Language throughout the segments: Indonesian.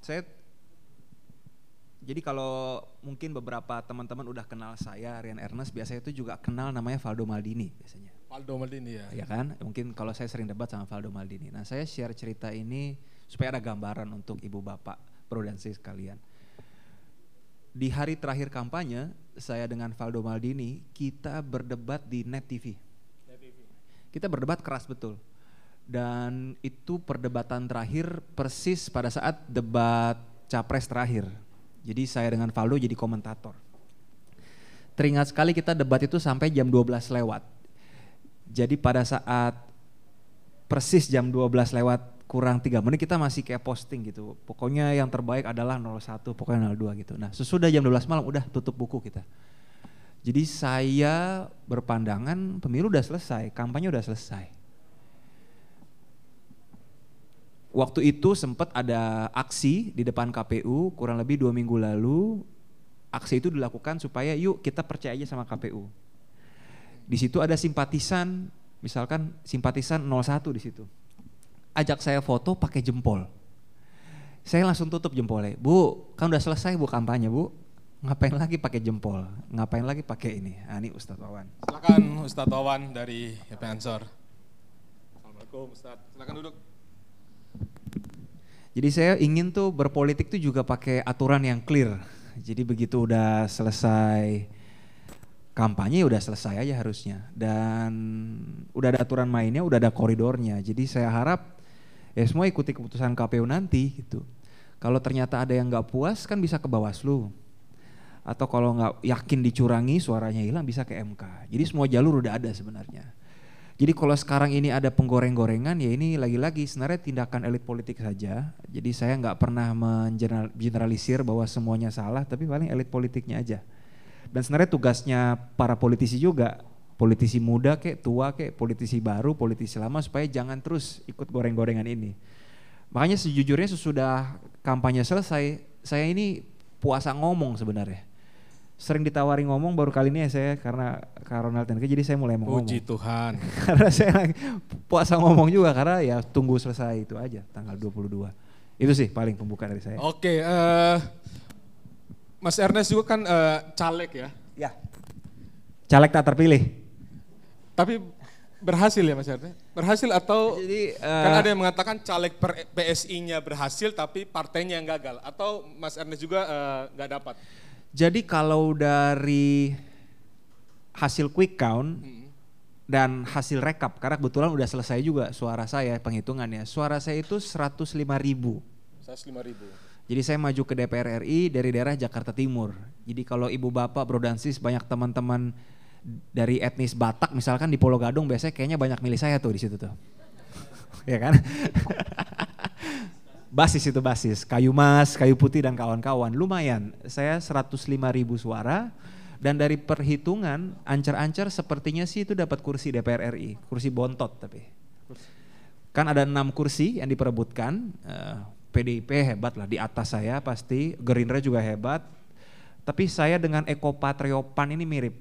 saya jadi kalau mungkin beberapa teman-teman udah kenal saya Rian Ernest, biasanya itu juga kenal namanya Valdo Maldini biasanya. Valdo Maldini ya. Ya kan? Mungkin kalau saya sering debat sama Valdo Maldini. Nah, saya share cerita ini supaya ada gambaran untuk ibu bapak prudensi sekalian. Di hari terakhir kampanye, saya dengan Valdo Maldini, kita berdebat di Net TV. Kita berdebat keras betul. Dan itu perdebatan terakhir persis pada saat debat capres terakhir. Jadi saya dengan Valdo jadi komentator. Teringat sekali kita debat itu sampai jam 12 lewat. Jadi pada saat persis jam 12 lewat kurang 3 menit kita masih kayak posting gitu. Pokoknya yang terbaik adalah 01, pokoknya 02 gitu. Nah sesudah jam 12 malam udah tutup buku kita. Jadi saya berpandangan pemilu udah selesai, kampanye udah selesai. Waktu itu sempat ada aksi di depan KPU kurang lebih dua minggu lalu. Aksi itu dilakukan supaya yuk kita percaya aja sama KPU. Di situ ada simpatisan, misalkan simpatisan 01 di situ. Ajak saya foto pakai jempol. Saya langsung tutup jempolnya. Bu, kan udah selesai bu kampanye bu. Ngapain lagi pakai jempol? Ngapain lagi pakai ini? Nah, ini Ustadz Wawan. Silakan Ustadz Wawan dari YP Ansor. Assalamualaikum Ustadz. Silakan duduk. Jadi saya ingin tuh berpolitik tuh juga pakai aturan yang clear. Jadi begitu udah selesai kampanye udah selesai aja harusnya dan udah ada aturan mainnya, udah ada koridornya. Jadi saya harap ya semua ikuti keputusan KPU nanti gitu. Kalau ternyata ada yang nggak puas kan bisa ke Bawaslu. Atau kalau nggak yakin dicurangi suaranya hilang bisa ke MK. Jadi semua jalur udah ada sebenarnya. Jadi kalau sekarang ini ada penggoreng-gorengan ya ini lagi-lagi sebenarnya tindakan elit politik saja. Jadi saya nggak pernah mengeneralisir bahwa semuanya salah, tapi paling elit politiknya aja. Dan sebenarnya tugasnya para politisi juga, politisi muda kek, tua kek, politisi baru, politisi lama supaya jangan terus ikut goreng-gorengan ini. Makanya sejujurnya sesudah kampanye selesai, saya ini puasa ngomong sebenarnya sering ditawari ngomong baru kali ini ya saya karena Ronald Tenke jadi saya mulai mau Puji Tuhan. karena saya puasa ngomong juga karena ya tunggu selesai itu aja tanggal 22. Itu sih paling pembuka dari saya. Oke, uh, Mas Ernest juga kan uh, caleg ya? Ya. Caleg tak terpilih. Tapi berhasil ya Mas Ernest? Berhasil atau Jadi, uh, kan ada yang mengatakan caleg PSI-nya berhasil tapi partainya yang gagal atau Mas Ernest juga nggak uh, dapat? Jadi kalau dari hasil quick count hmm. dan hasil rekap, karena kebetulan udah selesai juga suara saya penghitungannya. Suara saya itu 105 ribu. 105 ribu. Jadi saya maju ke DPR RI dari daerah Jakarta Timur. Jadi kalau ibu bapak Brodansis banyak teman-teman dari etnis Batak misalkan di Pulau Gadung biasanya kayaknya banyak milih saya tuh di situ tuh. ya kan? basis itu basis, kayu mas, kayu putih dan kawan-kawan. Lumayan, saya 105 ribu suara dan dari perhitungan ancar-ancar sepertinya sih itu dapat kursi DPR RI, kursi bontot tapi. Kan ada enam kursi yang diperebutkan, uh, eh, PDIP hebat lah di atas saya pasti, Gerindra juga hebat. Tapi saya dengan Eko Patriopan ini mirip,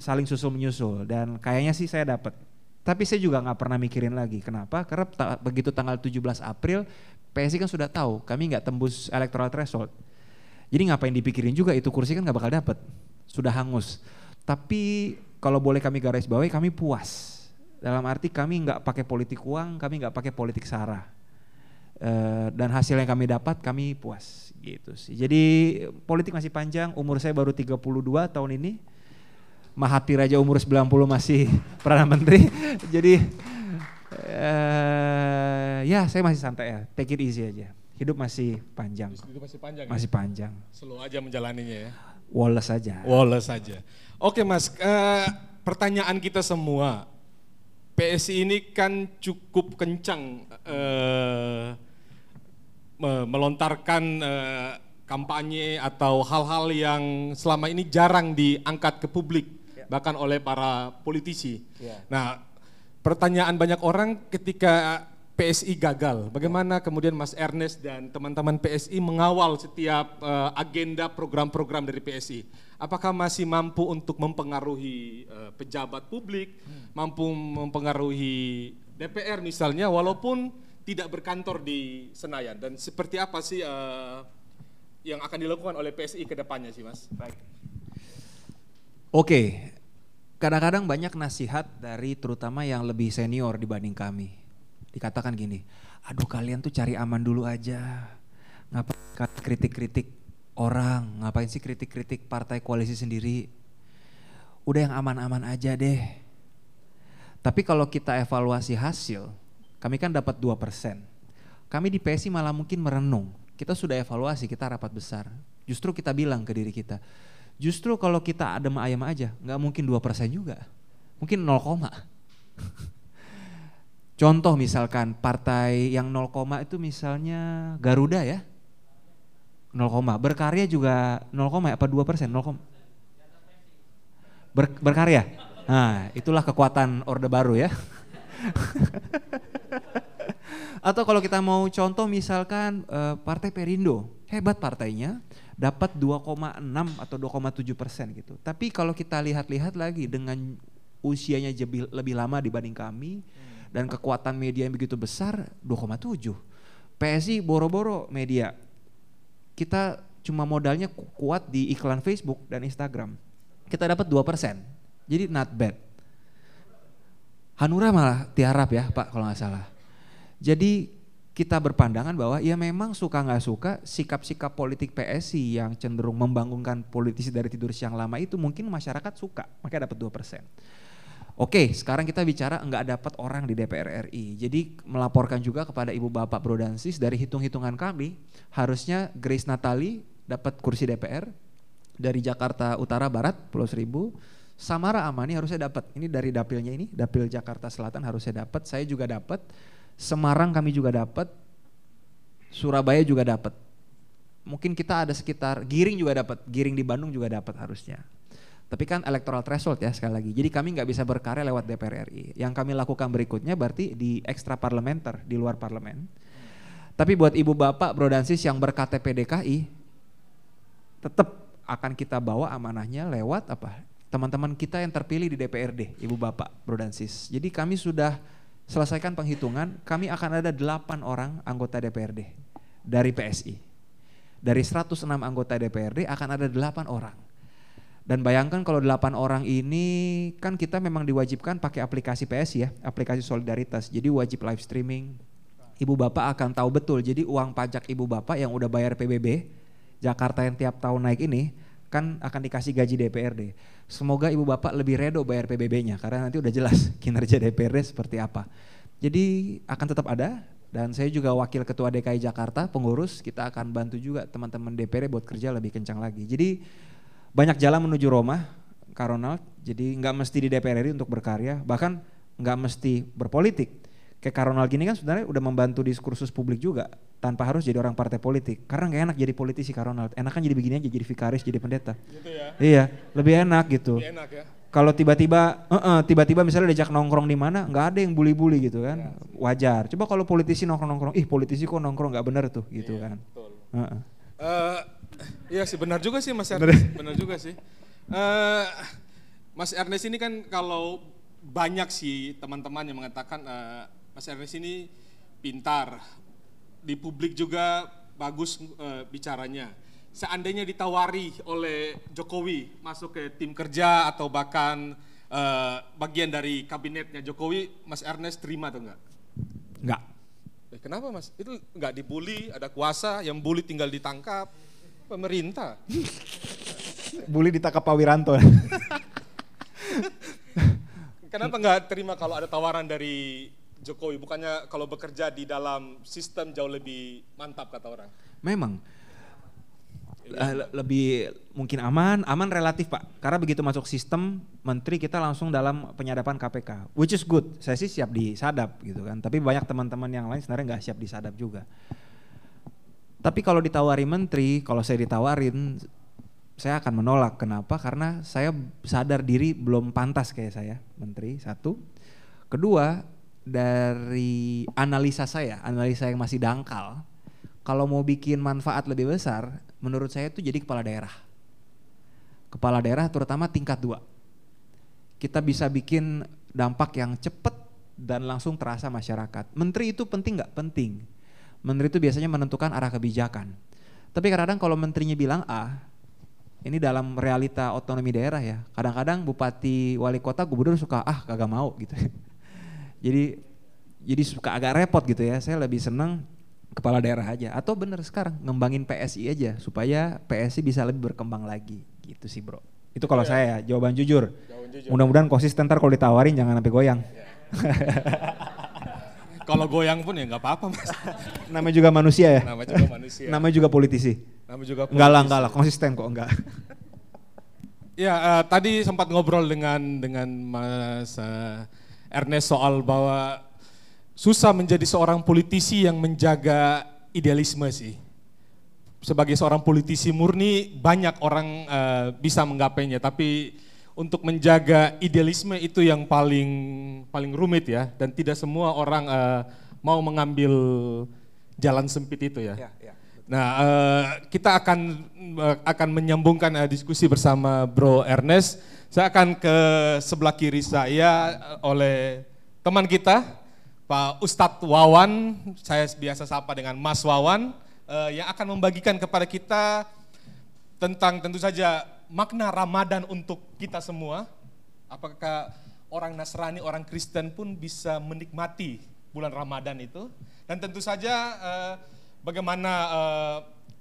saling susul menyusul dan kayaknya sih saya dapat. Tapi saya juga nggak pernah mikirin lagi. Kenapa? Karena ta begitu tanggal 17 April PSI kan sudah tahu kami nggak tembus electoral threshold. Jadi ngapain dipikirin juga itu kursi kan nggak bakal dapat. Sudah hangus. Tapi kalau boleh kami garis bawahi kami puas. Dalam arti kami nggak pakai politik uang, kami nggak pakai politik sara. Uh, dan hasil yang kami dapat kami puas gitu sih. Jadi politik masih panjang, umur saya baru 32 tahun ini. Mahathir aja umur 90 masih Perdana Menteri. Jadi uh, ya saya masih santai ya, take it easy aja. Hidup masih panjang. Hidup masih panjang. Masih ya? panjang. Slow aja menjalaninya ya. Wallace aja. Wallace aja. Oke Mas, uh, pertanyaan kita semua. PSI ini kan cukup kencang uh, melontarkan uh, kampanye atau hal-hal yang selama ini jarang diangkat ke publik, ya. bahkan oleh para politisi. Ya. Nah, pertanyaan banyak orang ketika PSI gagal. Bagaimana kemudian Mas Ernest dan teman-teman PSI mengawal setiap uh, agenda program-program dari PSI? Apakah masih mampu untuk mempengaruhi uh, pejabat publik, hmm. mampu mempengaruhi DPR misalnya, walaupun tidak berkantor di Senayan dan seperti apa sih uh, yang akan dilakukan oleh PSI ke depannya sih Mas? Baik. Oke, kadang-kadang banyak nasihat dari terutama yang lebih senior dibanding kami. Dikatakan gini, aduh kalian tuh cari aman dulu aja. Ngapain kritik-kritik orang, ngapain sih kritik-kritik partai koalisi sendiri? Udah yang aman-aman aja deh. Tapi kalau kita evaluasi hasil, kami kan dapat 2%. Kami di PSI malah mungkin merenung. Kita sudah evaluasi, kita rapat besar. Justru kita bilang ke diri kita, justru kalau kita adem ayam aja, nggak mungkin 2% juga. Mungkin 0, Contoh misalkan partai yang 0, itu misalnya Garuda ya. 0, berkarya juga 0, apa 2 persen? 0, Ber, berkarya. Nah, itulah kekuatan Orde Baru ya. Atau kalau kita mau contoh misalkan uh, Partai Perindo, hebat partainya, dapat 2,6 atau 2,7 persen gitu. Tapi kalau kita lihat-lihat lagi dengan usianya lebih, lebih lama dibanding kami hmm. dan kekuatan media yang begitu besar 2,7. PSI boro-boro media. Kita cuma modalnya kuat di iklan Facebook dan Instagram. Kita dapat 2 persen. Jadi not bad. Hanura malah tiarap ya Pak kalau nggak salah. Jadi kita berpandangan bahwa ya memang suka nggak suka sikap-sikap politik PSI yang cenderung membangunkan politisi dari tidur siang lama itu mungkin masyarakat suka, makanya dapat 2%. Oke, sekarang kita bicara nggak dapat orang di DPR RI. Jadi melaporkan juga kepada Ibu Bapak Brodansis dari hitung-hitungan kami, harusnya Grace Natali dapat kursi DPR dari Jakarta Utara Barat, Pulau Seribu, Samara Amani harusnya dapat. Ini dari dapilnya ini, dapil Jakarta Selatan harusnya dapat. Saya juga dapat. Semarang kami juga dapat, Surabaya juga dapat. Mungkin kita ada sekitar Giring juga dapat, Giring di Bandung juga dapat harusnya. Tapi kan electoral threshold ya sekali lagi. Jadi kami nggak bisa berkarya lewat DPR RI. Yang kami lakukan berikutnya berarti di ekstra parlementer, di luar parlemen. Tapi buat ibu bapak Brodansis yang berKTP DKI, tetap akan kita bawa amanahnya lewat apa? Teman-teman kita yang terpilih di DPRD, ibu bapak Brodansis. Jadi kami sudah selesaikan penghitungan, kami akan ada 8 orang anggota DPRD dari PSI. Dari 106 anggota DPRD akan ada 8 orang. Dan bayangkan kalau 8 orang ini kan kita memang diwajibkan pakai aplikasi PSI ya, aplikasi solidaritas. Jadi wajib live streaming. Ibu bapak akan tahu betul. Jadi uang pajak ibu bapak yang udah bayar PBB Jakarta yang tiap tahun naik ini kan akan dikasih gaji DPRD. Semoga ibu bapak lebih redo bayar PBB-nya karena nanti udah jelas kinerja DPRD seperti apa. Jadi akan tetap ada dan saya juga wakil ketua DKI Jakarta pengurus kita akan bantu juga teman-teman DPRD buat kerja lebih kencang lagi. Jadi banyak jalan menuju Roma, Karonald. Jadi nggak mesti di DPR untuk berkarya, bahkan nggak mesti berpolitik kayak Karonal gini kan sebenarnya udah membantu diskursus publik juga tanpa harus jadi orang partai politik. Karena nggak enak jadi politisi Karonal. Enak kan jadi begini aja jadi vikaris, jadi pendeta. Gitu ya. Iya, lebih enak gitu. Lebih enak ya. Kalau tiba-tiba, uh -uh, tiba-tiba misalnya diajak nongkrong di mana, nggak ada yang bully-bully gitu kan, ya. wajar. Coba kalau politisi nongkrong-nongkrong, ih politisi kok nongkrong nggak bener tuh, gitu iya, kan. Betul. Uh -uh. Uh, iya sih benar juga sih Mas Ernest, benar juga sih. Uh, Mas Ernest ini kan kalau banyak sih teman-teman yang mengatakan uh, Mas Ernest ini pintar, di publik juga bagus e, bicaranya. Seandainya ditawari oleh Jokowi masuk ke tim kerja atau bahkan e, bagian dari kabinetnya Jokowi, Mas Ernest terima atau enggak? Enggak. Eh, kenapa Mas? Itu enggak dibully, ada kuasa, yang bully tinggal ditangkap. Pemerintah. bully ditangkap Pak Wiranto. Kenapa enggak terima kalau ada tawaran dari Jokowi, bukannya kalau bekerja di dalam sistem jauh lebih mantap kata orang. Memang uh, lebih mungkin aman, aman relatif Pak. Karena begitu masuk sistem menteri kita langsung dalam penyadapan KPK, which is good. Saya sih siap disadap gitu kan. Tapi banyak teman-teman yang lain sebenarnya nggak siap disadap juga. Tapi kalau ditawari menteri, kalau saya ditawarin, saya akan menolak. Kenapa? Karena saya sadar diri belum pantas kayak saya menteri. Satu. Kedua, dari analisa saya, analisa yang masih dangkal, kalau mau bikin manfaat lebih besar, menurut saya itu jadi kepala daerah. Kepala daerah terutama tingkat dua. Kita bisa bikin dampak yang cepat dan langsung terasa masyarakat. Menteri itu penting nggak? Penting. Menteri itu biasanya menentukan arah kebijakan. Tapi kadang-kadang kalau menterinya bilang A, ini dalam realita otonomi daerah ya. Kadang-kadang bupati, wali kota, gubernur suka ah kagak mau gitu. jadi jadi suka agak repot gitu ya. Saya lebih senang kepala daerah aja. Atau bener sekarang ngembangin PSI aja supaya PSI bisa lebih berkembang lagi. Gitu sih bro. Itu kalau ya. saya jawaban jujur, jujur. mudah-mudahan konsisten ntar kalau ditawarin jangan sampai goyang. Ya. kalau goyang pun ya nggak apa-apa mas. Namanya juga manusia ya. Namanya juga manusia. Namanya juga politisi. Namanya juga politisi. enggak lah enggak lah. Konsisten kok enggak ya uh, tadi sempat ngobrol dengan dengan mas uh, Ernest soal bahwa susah menjadi seorang politisi yang menjaga idealisme sih. Sebagai seorang politisi murni banyak orang uh, bisa menggapainya, tapi untuk menjaga idealisme itu yang paling paling rumit ya, dan tidak semua orang uh, mau mengambil jalan sempit itu ya. ya. Nah, uh, kita akan uh, akan menyambungkan uh, diskusi bersama Bro Ernest. Saya akan ke sebelah kiri saya oleh teman kita Pak Ustadz Wawan, saya biasa sapa dengan Mas Wawan, yang akan membagikan kepada kita tentang tentu saja makna Ramadan untuk kita semua. Apakah orang Nasrani, orang Kristen pun bisa menikmati bulan Ramadan itu. Dan tentu saja bagaimana uh,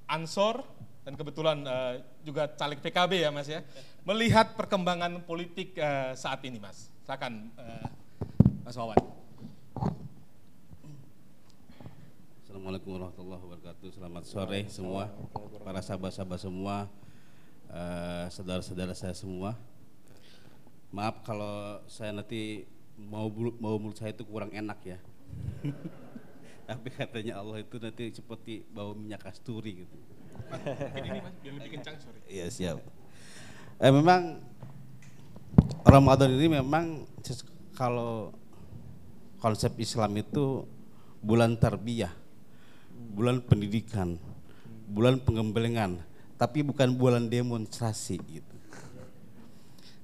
Ansor dan kebetulan uh, juga caleg PKB ya Mas ya, melihat perkembangan politik uh, saat ini Mas. Silakan uh, Mas Wawan. Assalamualaikum warahmatullahi wabarakatuh. Selamat sore semua, para sahabat-sahabat semua, saudara-saudara saya semua. Maaf kalau saya nanti mau mau mulut saya itu kurang enak ya. Tapi katanya Allah itu nanti seperti bau minyak kasturi gitu. Ini mas, biar lebih kencang sorry. Iya siap. Eh, memang Ramadan ini memang kalau konsep Islam itu bulan tarbiyah bulan pendidikan, bulan pengembelengan, tapi bukan bulan demonstrasi gitu.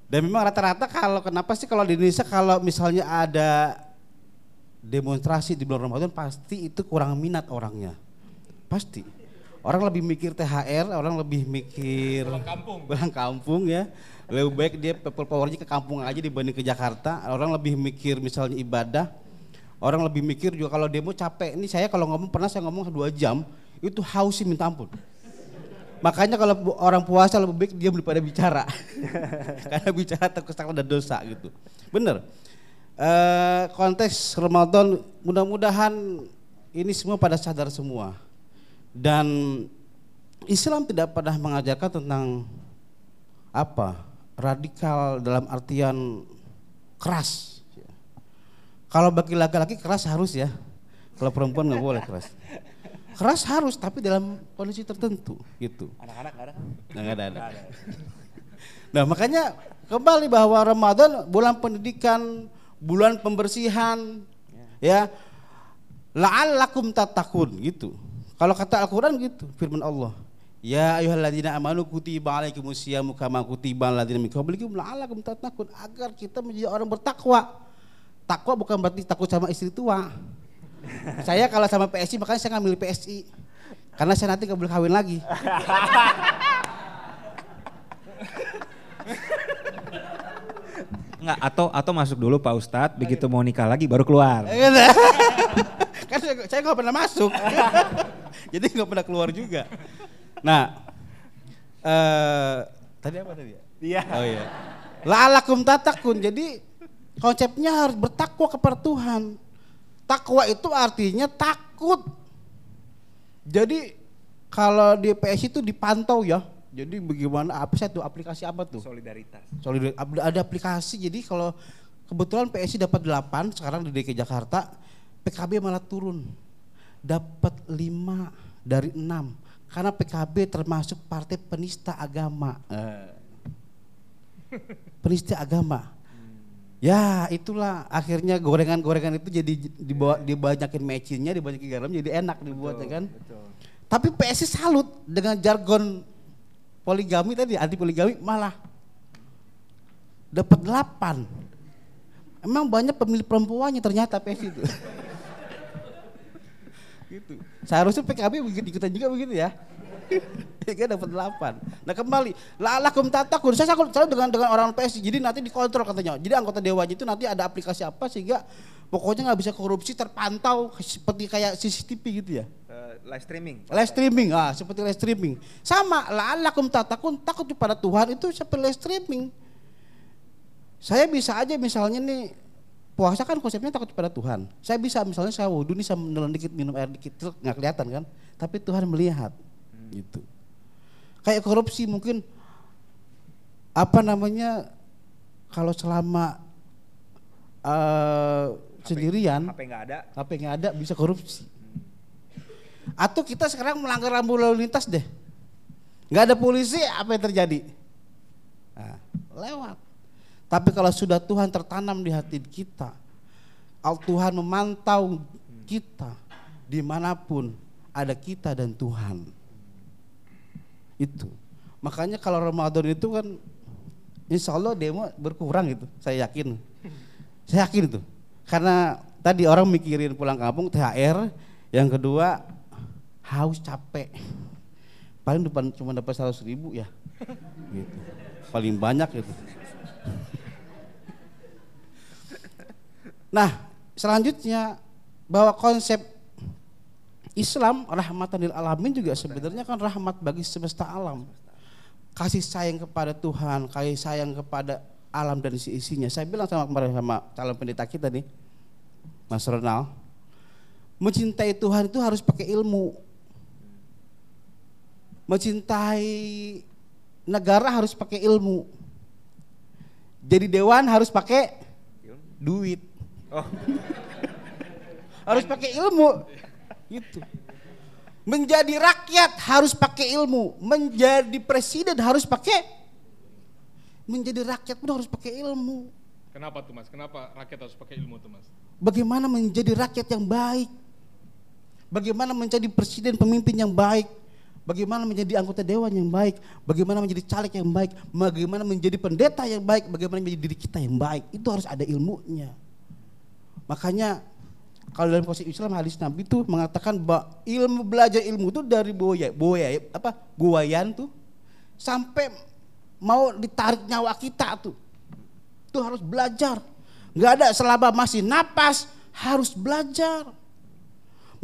Dan memang rata-rata kalau kenapa sih kalau di Indonesia kalau misalnya ada demonstrasi di bulan Ramadan pasti itu kurang minat orangnya. Pasti. Orang lebih mikir THR, orang lebih mikir pulang kampung. Pulang kampung ya. Lebih baik dia people powernya ke kampung aja dibanding ke Jakarta. Orang lebih mikir misalnya ibadah Orang lebih mikir juga kalau demo capek. Ini saya kalau ngomong pernah saya ngomong dua jam itu haus sih minta ampun. Makanya kalau orang puasa lebih baik dia daripada bicara. Karena bicara terkesan ada dosa gitu. Bener. E, konteks Ramadan mudah-mudahan ini semua pada sadar semua. Dan Islam tidak pernah mengajarkan tentang apa? Radikal dalam artian keras kalau bagi laki-laki keras harus ya. Kalau perempuan nggak boleh keras. Keras harus tapi dalam kondisi tertentu gitu. Anak-anak nggak ada? Nggak ada. ada. Nah makanya kembali bahwa Ramadan bulan pendidikan, bulan pembersihan, ya. La'allakum tatakun gitu. Kalau kata Al-Quran gitu, firman Allah. Ya ayyuhalladzina amanu kutiba alaikumusyamu kama kutiba alladzina min qablikum la'allakum tatakun agar kita menjadi orang bertakwa takwa bukan berarti takut sama istri tua. saya kalau sama PSI makanya saya ngambil PSI. Karena saya nanti gak boleh kawin lagi. Enggak, atau atau masuk dulu Pak Ustadz, begitu mau nikah lagi baru keluar. kan saya, saya gak pernah masuk. Jadi gak pernah keluar juga. Nah, uh, tadi apa tadi ya? Iya. Oh iya. La'alakum tatakun. Jadi Konsepnya harus bertakwa kepada Tuhan. Takwa itu artinya takut. Jadi kalau di PS itu dipantau ya. Jadi bagaimana apa sih itu aplikasi apa tuh? Solidaritas. Solidaritas. Ada aplikasi jadi kalau kebetulan PSI dapat 8 sekarang di DKI Jakarta, PKB malah turun. Dapat 5 dari 6 karena PKB termasuk partai penista agama. Eh. penista agama. Ya itulah akhirnya gorengan-gorengan itu jadi dibawa dibanyakin mecinnya, dibanyakin garam jadi enak dibuat ya kan. Betul. Tapi PSI salut dengan jargon poligami tadi anti poligami malah dapat 8. Emang banyak pemilih perempuannya ternyata PSI itu. gitu. Seharusnya PKB begitu ikutan juga begitu ya. ya kan dapat 8. Nah kembali, lala kum tatakun. Saya selalu dengan dengan orang PSI. Jadi nanti dikontrol katanya. Jadi anggota dewan itu nanti ada aplikasi apa sehingga pokoknya nggak bisa korupsi terpantau seperti kayak CCTV gitu ya. Live streaming. Live streaming, ah seperti live streaming. Sama, lala kum tatakun takut kepada Tuhan itu seperti live streaming. Saya bisa aja misalnya nih puasa kan konsepnya takut kepada Tuhan. Saya bisa misalnya saya wudhu nih saya menelan dikit minum air dikit nggak kelihatan kan, tapi Tuhan melihat hmm. gitu. Kayak korupsi mungkin apa namanya kalau selama uh, HP, sendirian, HP nggak ada, HP nggak ada bisa korupsi. Atau kita sekarang melanggar rambu lalu lintas deh, nggak ada polisi apa yang terjadi? Nah, lewat. Tapi kalau sudah Tuhan tertanam di hati kita, Tuhan memantau kita di mana pun ada kita dan Tuhan. Itu. Makanya kalau Ramadan itu kan insya Allah demo berkurang itu, saya yakin. Saya yakin itu. Karena tadi orang mikirin pulang kampung THR, yang kedua haus capek. Paling depan cuma dapat seratus ribu ya. Gitu. Paling banyak itu. Nah, selanjutnya bahwa konsep Islam rahmatan lil alamin juga sebenarnya kan rahmat bagi semesta alam. Kasih sayang kepada Tuhan, kasih sayang kepada alam dan isi-isinya. Saya bilang sama kemarin sama calon pendeta kita nih, Mas Ronald, mencintai Tuhan itu harus pakai ilmu. Mencintai negara harus pakai ilmu. Jadi dewan harus pakai duit. Oh. harus pakai ilmu. Gitu. Menjadi rakyat harus pakai ilmu. Menjadi presiden harus pakai menjadi rakyat pun harus pakai ilmu. Kenapa tuh mas? Kenapa rakyat harus pakai ilmu tuh mas? Bagaimana menjadi rakyat yang baik? Bagaimana menjadi presiden pemimpin yang baik? Bagaimana menjadi anggota dewan yang baik, bagaimana menjadi caleg yang baik, bagaimana menjadi pendeta yang baik, bagaimana menjadi diri kita yang baik. Itu harus ada ilmunya. Makanya kalau dalam konsep Islam hadis Nabi itu mengatakan bahwa ilmu belajar ilmu itu dari boya, boya apa? Buayan tuh sampai mau ditarik nyawa kita tuh. Itu harus belajar. Enggak ada selama masih napas harus belajar.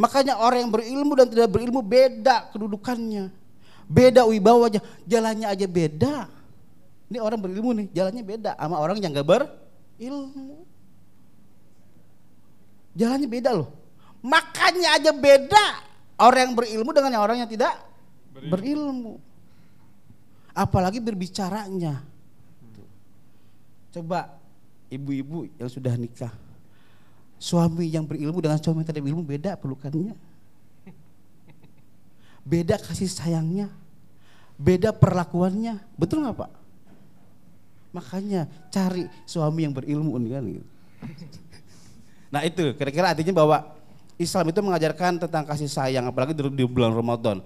Makanya orang yang berilmu dan tidak berilmu beda kedudukannya. Beda wibawanya, jalannya aja beda. Ini orang berilmu nih, jalannya beda sama orang yang gak berilmu. Jalannya beda loh. Makanya aja beda orang yang berilmu dengan orang yang tidak berilmu. berilmu. Apalagi berbicaranya. Coba ibu-ibu yang sudah nikah Suami yang berilmu dengan suami yang tidak berilmu beda pelukannya. Beda kasih sayangnya. Beda perlakuannya. Betul nggak Pak? Makanya cari suami yang berilmu kan gitu. Nah itu kira-kira artinya bahwa Islam itu mengajarkan tentang kasih sayang apalagi di, di bulan Ramadan.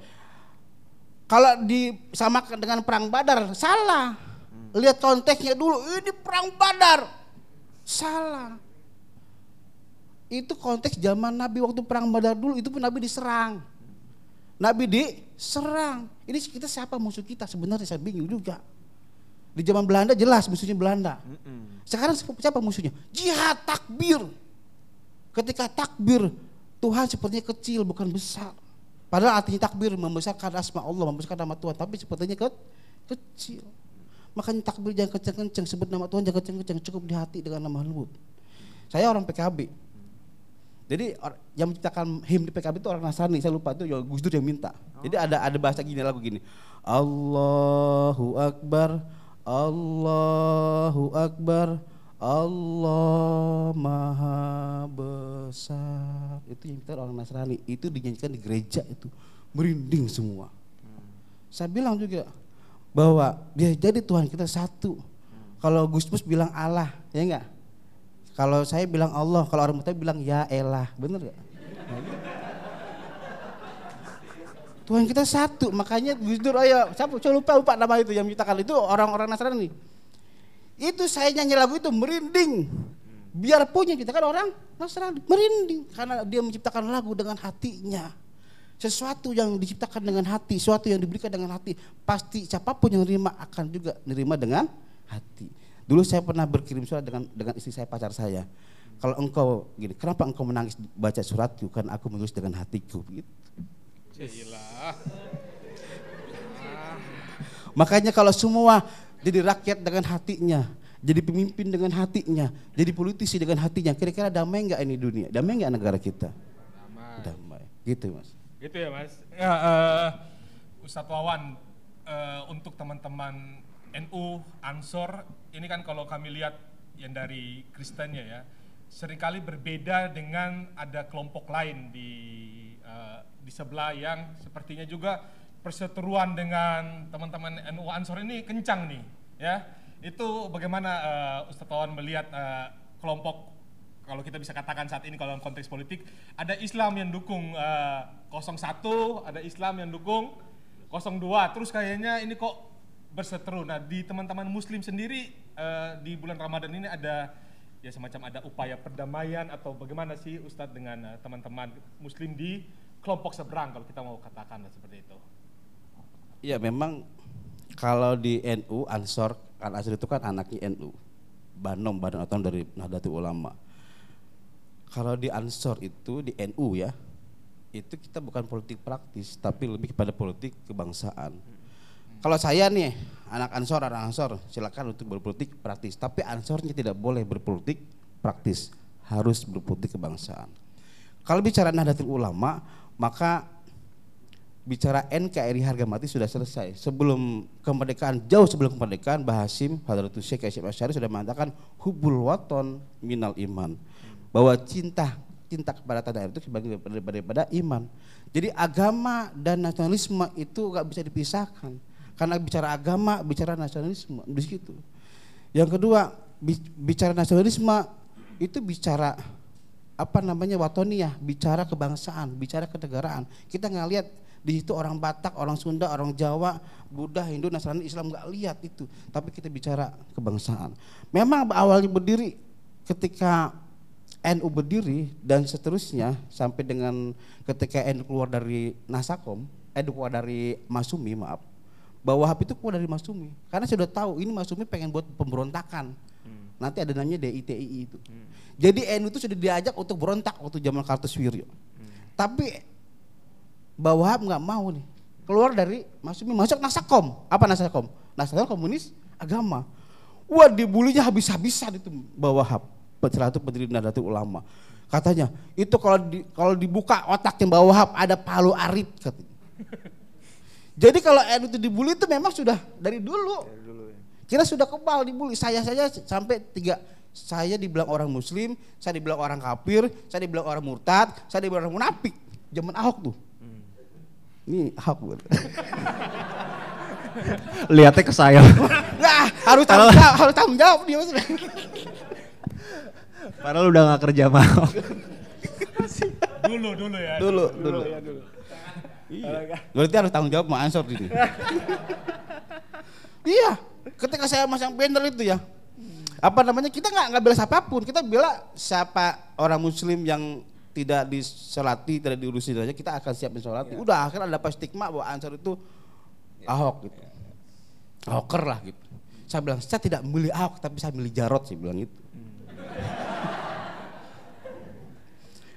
Kalau disamakan dengan perang Badar salah. Lihat konteksnya dulu, ini perang Badar. Salah. Itu konteks zaman Nabi waktu perang Badar dulu itu pun Nabi diserang. Nabi diserang. Ini kita siapa musuh kita sebenarnya saya bingung juga. Di zaman Belanda jelas musuhnya Belanda. Sekarang siapa musuhnya? Jihad takbir. Ketika takbir Tuhan sepertinya kecil bukan besar. Padahal artinya takbir membesarkan asma Allah, membesarkan nama Tuhan, tapi sepertinya ke, kecil. Makanya takbir jangan kenceng-kenceng, sebut nama Tuhan jangan kenceng-kenceng, cukup di hati dengan nama lembut. Saya orang PKB, jadi yang menciptakan him di PKB itu orang Nasrani, saya lupa itu ya Gus Dur yang minta. Oh. Jadi ada ada bahasa gini lagu gini. Allahu Akbar, Allahu Akbar, Allah Maha Besar. Itu yang kita orang Nasrani. Itu dinyanyikan di gereja itu. Merinding semua. Hmm. Saya bilang juga bahwa dia jadi Tuhan kita satu. Hmm. Kalau Gus Mus bilang Allah, ya enggak? Kalau saya bilang Allah, kalau orang Betawi bilang ya elah, bener gak? Tuhan kita satu, makanya Gus Dur, ayo, siapa, saya lupa, lupa nama itu yang menciptakan itu orang-orang Nasrani. Itu saya nyanyi lagu itu merinding. Biar punya kita kan orang Nasrani merinding karena dia menciptakan lagu dengan hatinya. Sesuatu yang diciptakan dengan hati, sesuatu yang diberikan dengan hati, pasti siapa pun yang nerima akan juga nerima dengan hati. Dulu saya pernah berkirim surat dengan dengan istri saya pacar saya. Kalau engkau gini, kenapa engkau menangis baca suratku? Karena aku menulis dengan hatiku. Gitu. Makanya kalau semua jadi rakyat dengan hatinya, jadi pemimpin dengan hatinya, jadi politisi dengan hatinya, kira-kira damai nggak ini dunia? Damai nggak negara kita? Damai. Damai. Gitu mas. Gitu ya mas. Ya, uh, Ustadz Wawan, uh, untuk teman-teman NU, Ansor, ini kan kalau kami lihat yang dari Kristennya ya, sering kali berbeda dengan ada kelompok lain di uh, di sebelah yang sepertinya juga perseteruan dengan teman-teman NU Ansor ini kencang nih, ya. Itu bagaimana uh, Ustadz Wawan melihat uh, kelompok kalau kita bisa katakan saat ini kalau dalam konteks politik ada Islam yang dukung uh, 01, ada Islam yang dukung 02. Terus kayaknya ini kok berseteru. Nah, di teman-teman muslim sendiri uh, di bulan Ramadan ini ada ya semacam ada upaya perdamaian atau bagaimana sih Ustadz dengan uh, teman-teman muslim di kelompok seberang kalau kita mau katakan seperti itu. Ya memang kalau di NU Ansor Al Ansor itu kan anaknya NU. Banom, Badan atau dari Nahdlatul Ulama. Kalau di Ansor itu di NU ya, itu kita bukan politik praktis, tapi lebih kepada politik kebangsaan. Kalau saya nih, anak Ansor, anak Ansor, silakan untuk berpolitik praktis. Tapi Ansornya tidak boleh berpolitik praktis, harus berpolitik kebangsaan. Kalau bicara Nahdlatul Ulama, maka bicara NKRI harga mati sudah selesai. Sebelum kemerdekaan, jauh sebelum kemerdekaan, Bahasim Hadratus Syekh Kasyif Asyari sudah mengatakan hubul waton minal iman. Bahwa cinta cinta kepada tanah air itu sebagai daripada, daripada iman. Jadi agama dan nasionalisme itu gak bisa dipisahkan. Karena bicara agama, bicara nasionalisme di situ. Yang kedua, bicara nasionalisme itu bicara apa namanya watoniyah, bicara kebangsaan, bicara kenegaraan. Kita nggak lihat di situ orang Batak, orang Sunda, orang Jawa, Buddha, Hindu, Nasrani, Islam nggak lihat itu. Tapi kita bicara kebangsaan. Memang awalnya berdiri ketika NU berdiri dan seterusnya sampai dengan ketika NU keluar dari Nasakom, NU keluar dari Masumi, maaf, bahwa Wahab itu keluar dari Masumi karena sudah tahu ini Masumi pengen buat pemberontakan. Hmm. Nanti ada namanya DITII itu. Hmm. Jadi NU itu sudah diajak untuk berontak waktu zaman Kartosuwiryo. Hmm. Tapi bahwa Wahab nggak mau nih keluar dari masuk masuk Nasakom. Apa Nasakom? Nasakom komunis agama. Wah dibulinya habis-habisan itu bahwa Wahab. Salah pendiri Nahdlatul Ulama. Katanya itu kalau di, kalau dibuka otaknya bahwa Wahab ada palu arit katanya. Jadi kalau NU itu dibully itu memang sudah dari dulu. Dari dulu ya. Kita sudah kebal dibully. Saya saja sampai tiga saya dibilang orang muslim, saya dibilang orang kafir, saya dibilang orang murtad, saya dibilang orang munafik. Zaman Ahok tuh. Ini hak buat. Lihatnya ke saya. Nggak, harus tanggung jawab, harus tanggung jawab dia maksudnya. Padahal udah gak kerja mau. dulu, dulu ya. Dulu, dulu. Ya, dulu. Iya. Berarti harus tanggung jawab mau ansor ini. iya, ketika saya masang banner itu ya, apa namanya kita nggak nggak bela siapa pun, kita bela siapa orang Muslim yang tidak disolati, tidak diurusi saja, kita akan siapin sholat. Ya. Udah akhirnya ada stigma bahwa Ansar itu ya. Ahok gitu. Ya. Ahoker lah gitu. Saya bilang, saya tidak milih Ahok, tapi saya milih Jarot sih bilang itu. Hmm.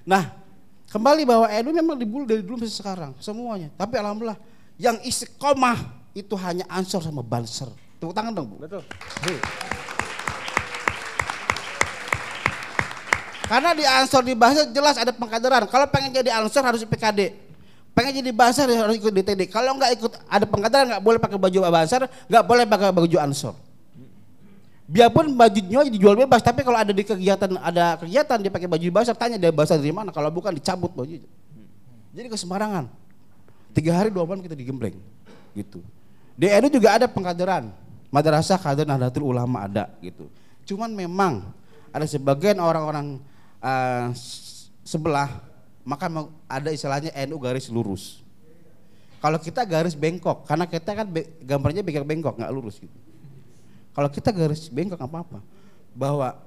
nah, kembali bahwa Edu memang dibully dari dulu sampai sekarang, semuanya. Tapi alhamdulillah, yang istiqomah itu hanya Ansor sama Banser. Tepuk tangan dong, Bu. Betul. Karena di ansor di bahasa jelas ada pengkaderan. Kalau pengen jadi ansor harus PKD. Pengen jadi bahasa harus ikut DTD. Kalau nggak ikut ada pengkaderan nggak boleh pakai baju bahasa, nggak boleh pakai baju ansor. Biarpun bajunya dijual bebas, tapi kalau ada di kegiatan ada kegiatan dia pakai baju bahasa, tanya dia bahasa dari mana. Kalau bukan dicabut baju. Jadi kesembarangan. Tiga hari dua malam kita digembleng, gitu. Di NU juga ada pengkaderan, madrasah kader Nahdlatul Ulama ada, gitu. Cuman memang ada sebagian orang-orang uh, sebelah maka ada istilahnya NU garis lurus. Kalau kita garis bengkok, karena kita kan gambarnya bengkok bengkok nggak lurus gitu. Kalau kita garis bengkok apa apa, bahwa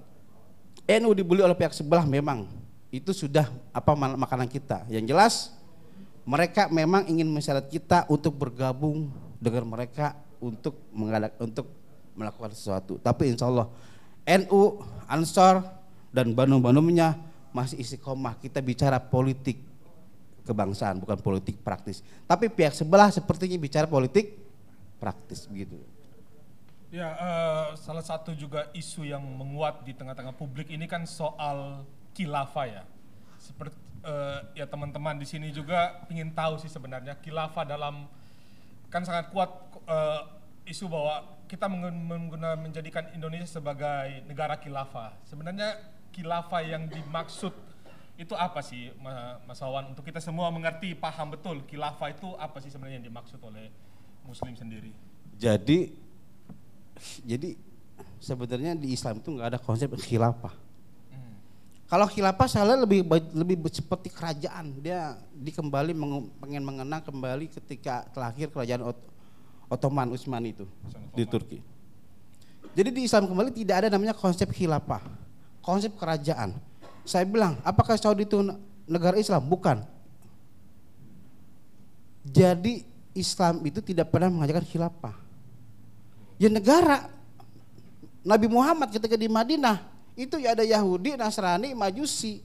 NU dibully oleh pihak sebelah memang itu sudah apa makanan kita. Yang jelas mereka memang ingin mensyarat kita untuk bergabung dengan mereka untuk untuk melakukan sesuatu. Tapi insya Allah NU, Ansor dan Bandung-Bandungnya masih isi koma. Kita bicara politik kebangsaan bukan politik praktis. Tapi pihak sebelah sepertinya bicara politik praktis begitu. Ya, uh, salah satu juga isu yang menguat di tengah-tengah publik ini kan soal kilafah ya. Seperti uh, ya teman-teman di sini juga ingin tahu sih sebenarnya kilafah dalam kan sangat kuat uh, isu bahwa kita menggunakan menjadikan Indonesia sebagai negara kilafah. Sebenarnya kilafah yang dimaksud itu apa sih Mas Wawan untuk kita semua mengerti paham betul kilafah itu apa sih sebenarnya yang dimaksud oleh muslim sendiri? Jadi jadi sebenarnya di Islam itu nggak ada konsep khilafah. Hmm. Kalau khilafah salah lebih lebih seperti kerajaan, dia dikembali pengen mengenang kembali ketika terakhir kerajaan Ottoman Utsman itu di Turki. Jadi di Islam kembali tidak ada namanya konsep khilafah, konsep kerajaan. Saya bilang, apakah Saudi itu negara Islam? Bukan. Jadi Islam itu tidak pernah mengajarkan khilafah Ya negara. Nabi Muhammad ketika di Madinah itu ya ada Yahudi, Nasrani, Majusi.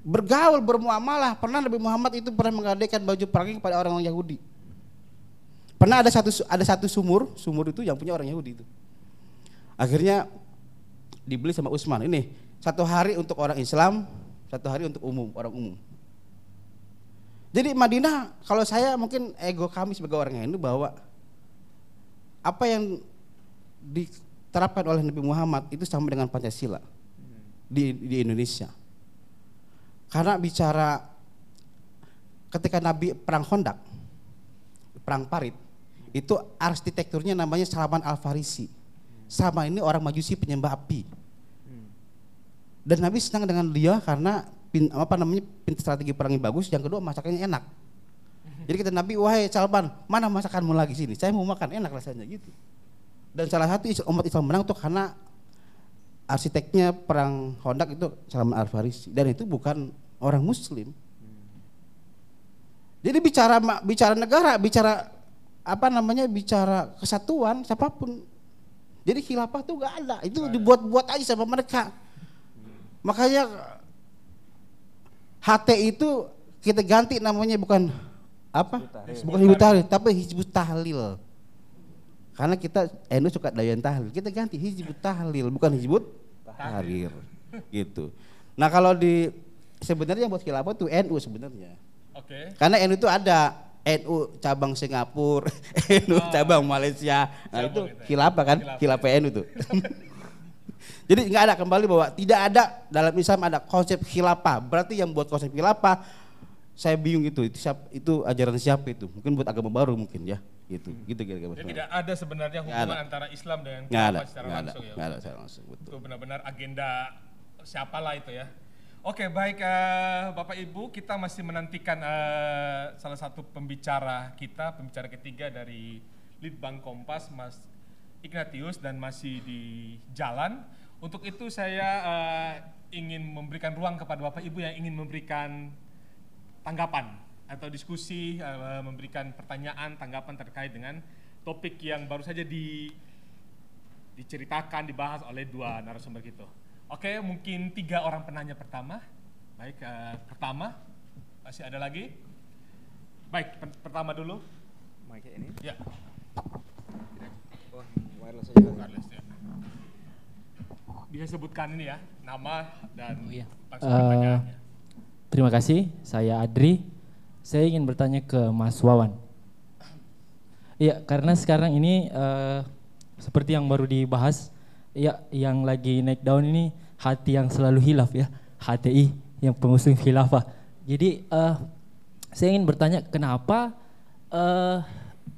Bergaul, bermuamalah. Pernah Nabi Muhammad itu pernah menggadaikan baju perang kepada orang Yahudi. Pernah ada satu ada satu sumur, sumur itu yang punya orang Yahudi itu. Akhirnya dibeli sama Utsman. Ini satu hari untuk orang Islam, satu hari untuk umum, orang umum. Jadi Madinah, kalau saya mungkin ego kami sebagai orang Hindu bahwa apa yang diterapkan oleh Nabi Muhammad itu sama dengan Pancasila di, di Indonesia. Karena bicara ketika Nabi perang Hondak, perang Parit, itu arsitekturnya namanya Salman Al Farisi. Sama ini orang Majusi penyembah api. Dan Nabi senang dengan dia karena apa namanya pin strategi perangnya bagus, yang kedua masakannya enak. Jadi kita Nabi, wahai Salman, mana masakanmu lagi sini? Saya mau makan, enak rasanya gitu. Dan salah satu umat Islam menang tuh karena arsiteknya perang Hondak itu Salman Al Farisi dan itu bukan orang Muslim. Jadi bicara bicara negara, bicara apa namanya bicara kesatuan siapa pun. Jadi khilafah tuh gak ada, itu dibuat-buat aja sama mereka. Makanya HT itu kita ganti namanya bukan apa? Bukan Hizbut Tahrir, tapi Hizbut Tahlil. Karena kita NU suka dayan tahlil, kita ganti Hizbut Tahlil, bukan Hizbut Tahrir. gitu. Nah kalau di sebenarnya yang buat khilafah itu NU sebenarnya. Oke. Okay. Karena NU itu ada NU cabang Singapura, NU oh. cabang Malaysia. Nah itu ya. khilafah kan, khilafah NU itu. Jadi nggak ada kembali bahwa tidak ada dalam Islam ada konsep khilafah. Berarti yang buat konsep khilafah saya bingung itu itu siapa, itu ajaran siapa itu? Mungkin buat agama baru mungkin ya gitu hmm. gitu kira-kira Jadi tidak ada sebenarnya hubungan ada. antara Islam dengan ada, secara langsung ada, ya? ada secara langsung betul. Itu benar-benar agenda siapalah itu ya. Oke baik uh, Bapak Ibu kita masih menantikan uh, salah satu pembicara kita pembicara ketiga dari Litbang Kompas Mas Ignatius dan masih di jalan. Untuk itu saya uh, ingin memberikan ruang kepada Bapak Ibu yang ingin memberikan tanggapan atau diskusi uh, memberikan pertanyaan tanggapan terkait dengan topik yang baru saja di diceritakan dibahas oleh dua narasumber gitu. Oke, mungkin tiga orang penanya pertama. Baik, uh, pertama masih ada lagi. Baik, per pertama dulu. Mic ini? Ya. Oh, wireless aja. Wireless ya. Bisa sebutkan ini ya, nama dan oh, iya. langsung uh, pertanyaannya. Terima kasih, saya Adri. Saya ingin bertanya ke Mas Wawan. Iya, karena sekarang ini uh, seperti yang baru dibahas, ya yang lagi naik daun ini hati yang selalu hilaf ya, HTI yang pengusung khilafah. Jadi uh, saya ingin bertanya kenapa uh,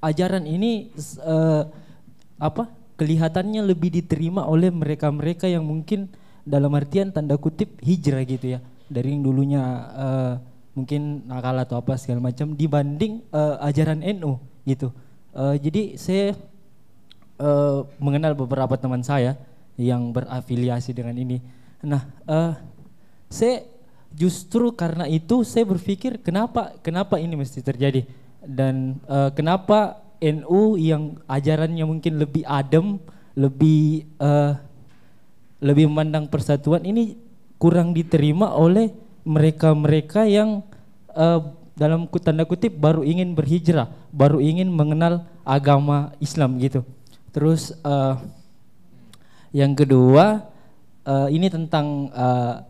ajaran ini uh, apa kelihatannya lebih diterima oleh mereka-mereka yang mungkin dalam artian tanda kutip hijrah gitu ya dari yang dulunya uh, mungkin nakal atau apa segala macam dibanding uh, ajaran NU gitu. Uh, jadi saya uh, mengenal beberapa teman saya yang berafiliasi dengan ini. Nah, uh, saya justru karena itu saya berpikir kenapa kenapa ini mesti terjadi dan uh, kenapa NU yang ajarannya mungkin lebih adem, lebih uh, lebih memandang persatuan ini kurang diterima oleh mereka-mereka yang uh, dalam tanda kutip baru ingin berhijrah, baru ingin mengenal agama Islam gitu. Terus uh, yang kedua uh, ini tentang uh,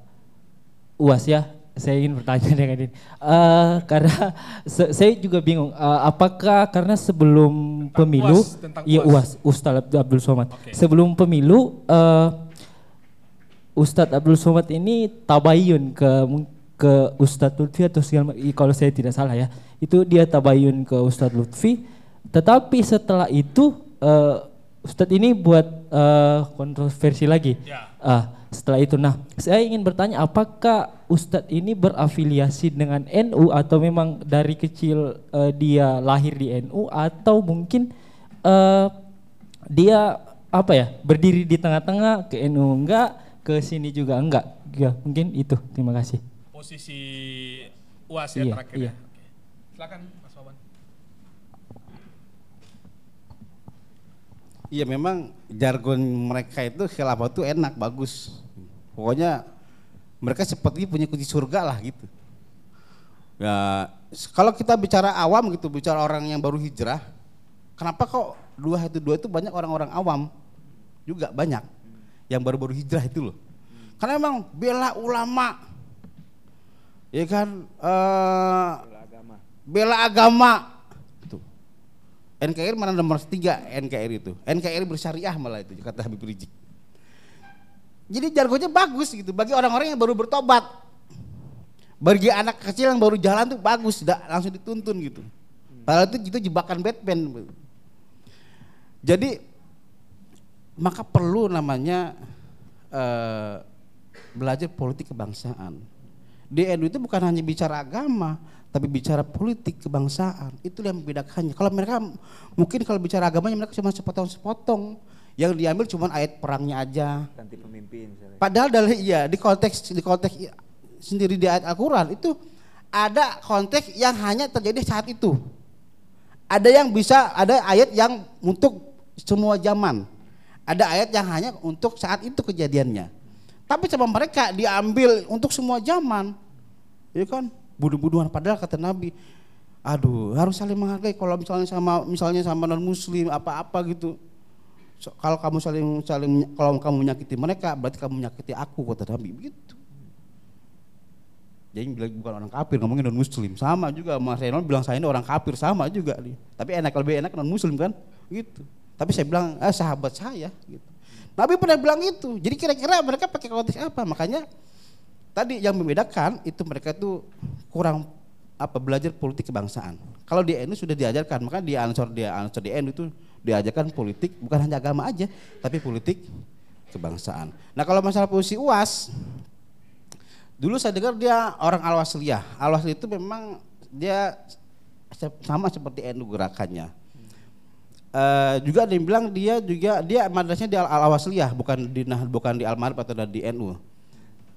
uas ya. Saya ingin bertanya dengan ini uh, karena se saya juga bingung uh, apakah karena sebelum tentang pemilu iya uas Ustaz Abdul Somad okay. sebelum pemilu uh, Ustadz Abdul Somad ini tabayun ke ke Ustadz Lutfi atau segala kalau saya tidak salah ya. Itu dia tabayun ke Ustadz Lutfi. Tetapi setelah itu uh, Ustadz ini buat uh, kontroversi lagi. Ya. Uh, setelah itu, nah saya ingin bertanya apakah Ustadz ini berafiliasi dengan NU atau memang dari kecil uh, dia lahir di NU atau mungkin uh, dia apa ya berdiri di tengah-tengah ke NU enggak, ke sini juga enggak, ya mungkin itu. Terima kasih. Posisi uas ya iya, terakhir iya. ya. Oke. Silakan Iya memang jargon mereka itu khilafah itu enak, bagus. Pokoknya mereka seperti punya kunci surga lah gitu. Ya, kalau kita bicara awam gitu, bicara orang yang baru hijrah, kenapa kok dua itu dua itu banyak orang-orang awam juga banyak yang baru-baru hijrah itu loh. Karena memang bela ulama, ya kan, uh, bela agama, bela agama, NKRI mana nomor tiga NKRI itu. NKRI bersyariah malah itu kata Habib Rizik. Jadi jargonnya bagus gitu bagi orang-orang yang baru bertobat. Bagi anak kecil yang baru jalan tuh bagus, tidak langsung dituntun gitu. Padahal itu itu jebakan Batman. Jadi maka perlu namanya uh, belajar politik kebangsaan. Di NU itu bukan hanya bicara agama, tapi bicara politik kebangsaan itu yang membedakannya. Kalau mereka mungkin kalau bicara agamanya mereka cuma sepotong-sepotong, yang diambil cuma ayat perangnya aja. Ganti pemimpin. Misalnya. Padahal dari iya di konteks di konteks sendiri di ayat Al-Quran itu ada konteks yang hanya terjadi saat itu. Ada yang bisa ada ayat yang untuk semua zaman. Ada ayat yang hanya untuk saat itu kejadiannya. Tapi sama mereka diambil untuk semua zaman. Ya kan? bunuh-bunuhan padahal kata Nabi aduh harus saling menghargai. Kalau misalnya sama misalnya sama non muslim apa-apa gitu. So, kalau kamu saling saling kalau kamu menyakiti mereka berarti kamu menyakiti aku kata Nabi. Begitu. Jadi bilang bukan orang kafir ngomongin non muslim sama juga Mas Renal bilang saya ini orang kafir. Sama juga nih tapi enak lebih enak non muslim kan? Gitu tapi saya bilang eh, sahabat saya gitu Nabi pernah bilang itu jadi kira-kira mereka pakai konteks apa makanya tadi yang membedakan itu mereka tuh kurang apa belajar politik kebangsaan. Kalau di NU sudah diajarkan, maka di ansor dia ansor di NU itu diajarkan politik bukan hanya agama aja, tapi politik kebangsaan. Nah kalau masalah posisi UAS, dulu saya dengar dia orang Al-Wasliyah. Al-Wasliyah itu memang dia sama seperti NU gerakannya. Uh, juga ada yang bilang dia juga dia madrasahnya di Al-Wasliyah bukan di bukan di Al-Marif atau di NU.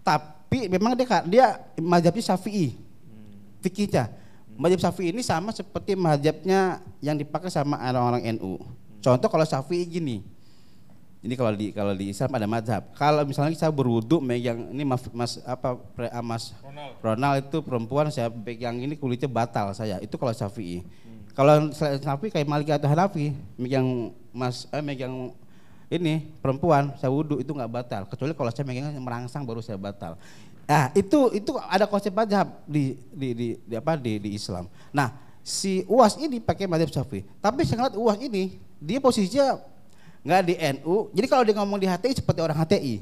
Tapi memang dia dia mazhabnya Syafi'i. Fikihnya. Mazhab Syafi'i ini sama seperti mazhabnya yang dipakai sama orang-orang NU. Contoh kalau Syafi'i gini. Ini kalau di kalau di Islam ada mazhab. Kalau misalnya saya berwudu megang ini mas, mas apa pre, Mas Ronald. Ronald itu perempuan saya pegang ini kulitnya batal saya. Itu kalau Syafi'i. Hmm. Kalau Syafi'i kayak Maliki atau Hanafi megang Mas eh, megang ini perempuan saya wudhu itu nggak batal kecuali kalau saya megang merangsang baru saya batal Nah, itu itu ada konsep mazhab di di, di, di apa di, di Islam. Nah, si UAS ini pakai mazhab Syafi'i. Tapi saya ngeliat UAS ini dia posisinya nggak di NU. Jadi kalau dia ngomong di HTI seperti orang HTI.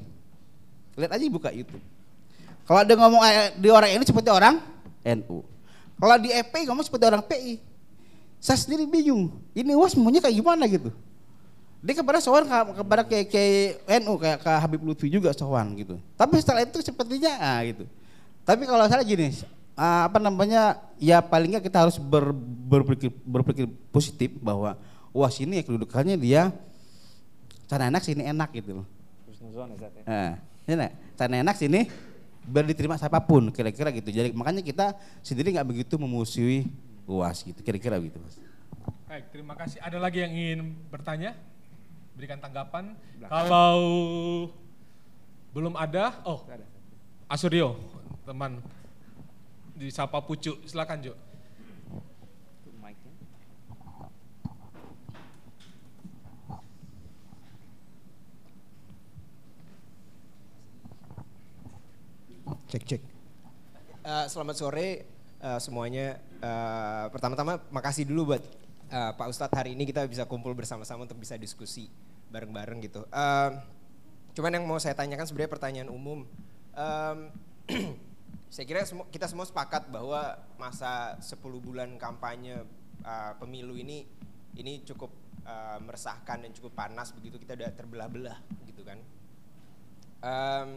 Lihat aja buka itu. Kalau dia ngomong eh, di orang ini seperti orang NU. Kalau di FPI ngomong seperti orang PI. Saya sendiri bingung. Ini UAS maunya kayak gimana gitu. Dia kepada sowan kepada kayak kayak NU kayak ke Habib Lutfi juga sowan gitu. Tapi setelah itu sepertinya ah gitu. Tapi kalau saya gini, ah, apa namanya ya palingnya kita harus ber, berpikir, berpikir positif bahwa wah sini ya kedudukannya dia cara enak sini enak gitu loh. Nah, ini sana enak sini biar diterima siapa pun kira-kira gitu. Jadi makanya kita sendiri nggak begitu memusuhi UAS gitu. Kira-kira gitu, Mas. Baik, terima kasih. Ada lagi yang ingin bertanya? Berikan tanggapan. Kalau belum ada, oh, Asuryo, teman di Sapa Pucu, silakan Jo. Cek cek. Uh, selamat sore uh, semuanya. Uh, pertama-tama makasih dulu buat uh, Pak Ustadz hari ini kita bisa kumpul bersama-sama untuk bisa diskusi bareng-bareng gitu. Uh, cuman yang mau saya tanyakan sebenarnya pertanyaan umum. Um, saya kira semua, kita semua sepakat bahwa masa 10 bulan kampanye uh, pemilu ini ini cukup uh, meresahkan dan cukup panas begitu kita udah terbelah-belah gitu kan. Um,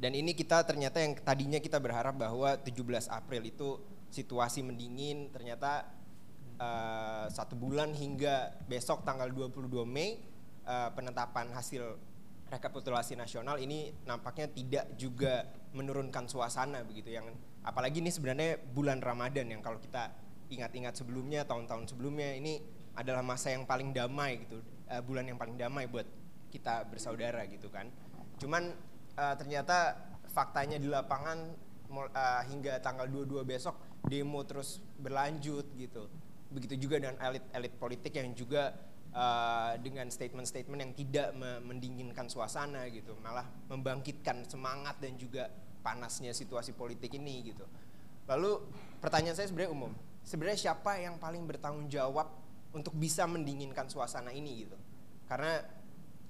dan ini kita ternyata yang tadinya kita berharap bahwa 17 April itu situasi mendingin, ternyata uh, satu bulan hingga besok tanggal 22 Mei uh, penetapan hasil rekapitulasi nasional ini nampaknya tidak juga menurunkan suasana begitu yang apalagi ini sebenarnya bulan Ramadan yang kalau kita ingat-ingat sebelumnya tahun-tahun sebelumnya ini adalah masa yang paling damai gitu uh, bulan yang paling damai buat kita bersaudara gitu kan. Cuman uh, ternyata faktanya di lapangan uh, hingga tanggal 22 besok demo terus berlanjut gitu. Begitu juga dengan elit-elit politik yang juga uh, dengan statement-statement yang tidak mendinginkan suasana gitu, malah membangkitkan semangat dan juga panasnya situasi politik ini gitu. Lalu pertanyaan saya sebenarnya umum, sebenarnya siapa yang paling bertanggung jawab untuk bisa mendinginkan suasana ini gitu? Karena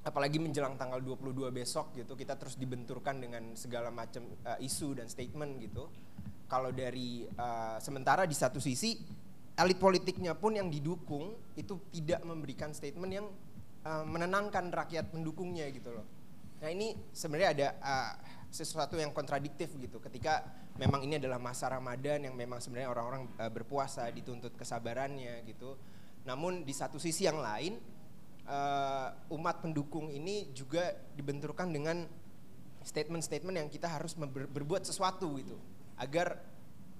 apalagi menjelang tanggal 22 besok gitu kita terus dibenturkan dengan segala macam uh, isu dan statement gitu. Kalau dari uh, sementara di satu sisi elit politiknya pun yang didukung itu tidak memberikan statement yang uh, menenangkan rakyat pendukungnya gitu loh. Nah ini sebenarnya ada uh, sesuatu yang kontradiktif gitu ketika memang ini adalah masa Ramadan yang memang sebenarnya orang-orang uh, berpuasa dituntut kesabarannya gitu. Namun di satu sisi yang lain uh, umat pendukung ini juga dibenturkan dengan statement-statement yang kita harus ber berbuat sesuatu gitu agar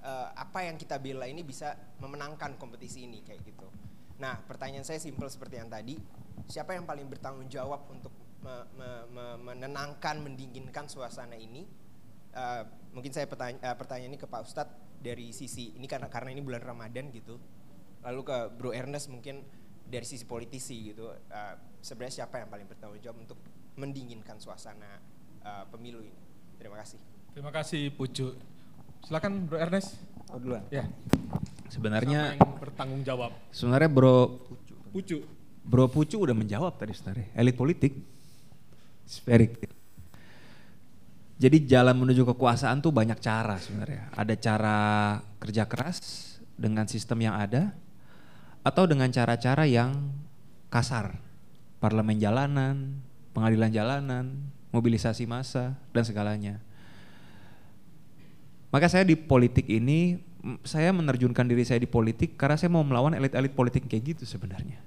uh, apa yang kita bela ini bisa memenangkan kompetisi ini kayak gitu. Nah, pertanyaan saya simpel seperti yang tadi, siapa yang paling bertanggung jawab untuk me me me menenangkan, mendinginkan suasana ini? Uh, mungkin saya pertanya, uh, pertanyaan ini ke Pak Ustadz dari sisi ini karena karena ini bulan Ramadan gitu. Lalu ke Bro Ernest mungkin dari sisi politisi gitu uh, sebenarnya siapa yang paling bertanggung jawab untuk mendinginkan suasana uh, pemilu ini? Terima kasih. Terima kasih Pucu silakan Bro Ernest. Oh duluan. Ya. Sebenarnya yang bertanggung jawab? sebenarnya Bro Pucu Bro Pucu udah menjawab tadi sebenarnya. Elit politik. Very jadi jalan menuju kekuasaan tuh banyak cara sebenarnya. Ada cara kerja keras dengan sistem yang ada, atau dengan cara-cara yang kasar, parlemen jalanan, pengadilan jalanan, mobilisasi massa dan segalanya. Maka saya di politik ini saya menerjunkan diri saya di politik karena saya mau melawan elit-elit politik kayak gitu sebenarnya.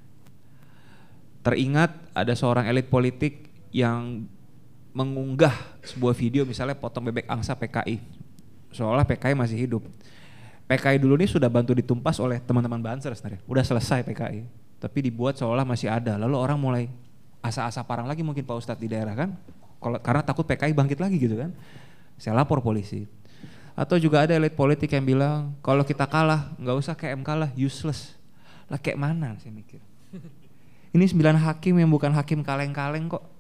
Teringat ada seorang elit politik yang mengunggah sebuah video misalnya potong bebek angsa PKI. Seolah PKI masih hidup PKI dulu ini sudah bantu ditumpas oleh teman-teman Banser sebenarnya. Udah selesai PKI. Tapi dibuat seolah masih ada. Lalu orang mulai asa-asa parang lagi mungkin Pak Ustadz di daerah kan. Karena takut PKI bangkit lagi gitu kan. Saya lapor polisi. Atau juga ada elit politik yang bilang kalau kita kalah nggak usah kayak MK lah useless. Lah kayak mana saya mikir. Ini sembilan hakim yang bukan hakim kaleng-kaleng kok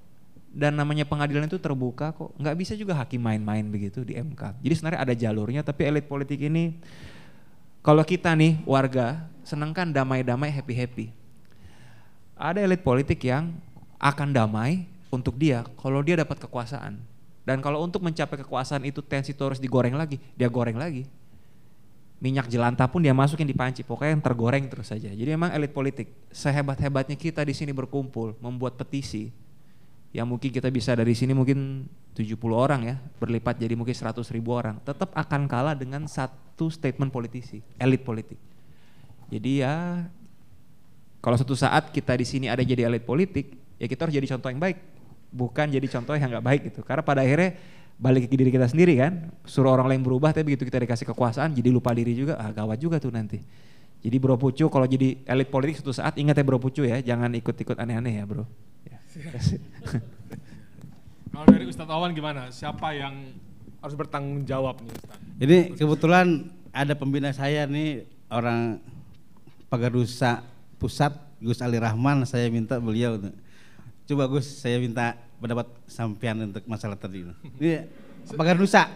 dan namanya pengadilan itu terbuka kok nggak bisa juga hakim main-main begitu di MK jadi sebenarnya ada jalurnya tapi elit politik ini kalau kita nih warga senangkan damai-damai happy-happy. Ada elit politik yang akan damai untuk dia kalau dia dapat kekuasaan. Dan kalau untuk mencapai kekuasaan itu tensi itu harus digoreng lagi, dia goreng lagi. Minyak jelantah pun dia masukin di panci, pokoknya yang tergoreng terus saja. Jadi emang elit politik, sehebat-hebatnya kita di sini berkumpul, membuat petisi, yang mungkin kita bisa dari sini mungkin 70 orang ya, berlipat jadi mungkin 100 ribu orang, tetap akan kalah dengan satu statement politisi, elit politik. Jadi ya kalau suatu saat kita di sini ada jadi elit politik, ya kita harus jadi contoh yang baik. bukan jadi contoh yang nggak baik gitu. Karena pada akhirnya balik ke diri kita sendiri kan, suruh orang lain berubah, tapi begitu kita dikasih kekuasaan, jadi lupa diri juga, ah gawat juga tuh nanti. Jadi bro pucu kalau jadi elit politik suatu saat ingat ya bro pucu ya, jangan ikut-ikut aneh-aneh ya bro. Ya. Kalau dari Ustadz Awan gimana? Siapa yang harus bertanggung jawab nih Ustadz? Ini kebetulan ada pembina saya nih orang Pagadusa Pusat Gus Ali Rahman saya minta beliau coba Gus saya minta pendapat sampean untuk masalah tadi ini Pagadusa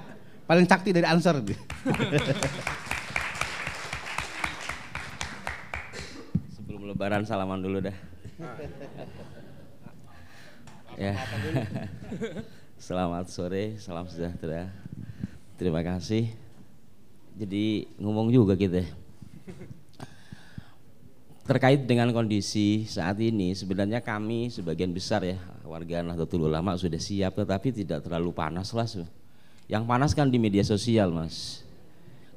paling sakti dari Ansor Sebelum lebaran salaman dulu dah. Ya. Selamat sore, salam sejahtera. Terima kasih. Jadi ngomong juga kita. Terkait dengan kondisi saat ini, sebenarnya kami sebagian besar ya warga Nahdlatul Ulama sudah siap, tetapi tidak terlalu panas lah. Yang panas kan di media sosial, mas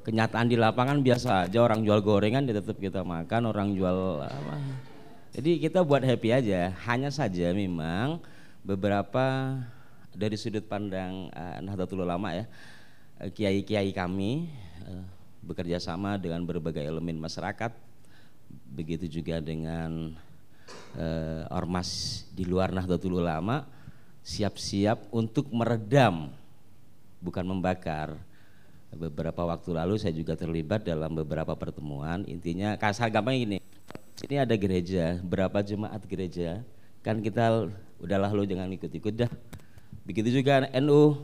kenyataan di lapangan biasa aja orang jual gorengan ya tetap kita makan orang jual apa jadi kita buat happy aja hanya saja memang beberapa dari sudut pandang uh, Nahdlatul Ulama ya eh, kiai-kiai kami uh, bekerja sama dengan berbagai elemen masyarakat begitu juga dengan uh, ormas di luar Nahdlatul Ulama siap-siap untuk meredam bukan membakar beberapa waktu lalu saya juga terlibat dalam beberapa pertemuan. Intinya kasar gampang ini. Sini ada gereja, berapa jemaat gereja? Kan kita udahlah lo jangan ikut-ikut dah. Begitu juga NU.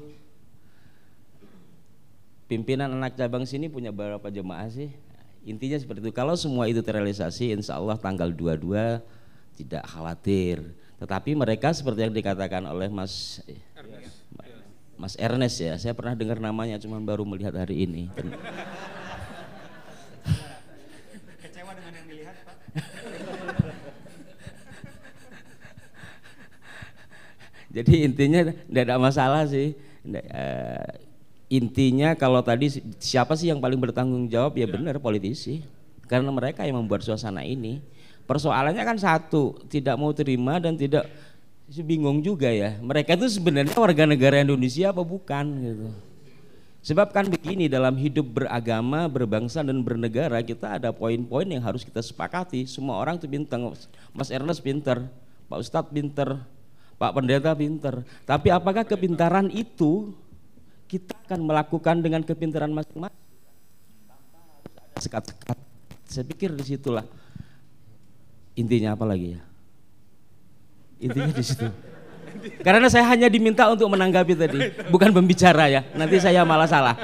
Pimpinan anak cabang sini punya berapa jemaah sih? Intinya seperti itu. Kalau semua itu terrealisasi, insya Allah tanggal 22 tidak khawatir. Tetapi mereka seperti yang dikatakan oleh Mas Mas Ernest ya, saya pernah dengar namanya cuma baru melihat hari ini. Kecewa dengan yang dilihat. Jadi intinya tidak ada masalah sih. Uh, intinya kalau tadi siapa sih yang paling bertanggung jawab ya, ya. benar politisi. Karena mereka yang membuat suasana ini. Persoalannya kan satu, tidak mau terima dan tidak bingung juga ya. Mereka itu sebenarnya warga negara Indonesia apa bukan gitu. Sebab kan begini dalam hidup beragama, berbangsa dan bernegara kita ada poin-poin yang harus kita sepakati. Semua orang itu pintar. Mas Ernest pinter, Pak Ustadz pinter, Pak Pendeta pinter. Tapi apakah kepintaran itu kita akan melakukan dengan kepintaran masing-masing? Sekat-sekat. Saya pikir di situlah intinya apa lagi ya? Intinya di situ. Karena saya hanya diminta untuk menanggapi tadi, bukan pembicara ya. Nanti saya malah salah.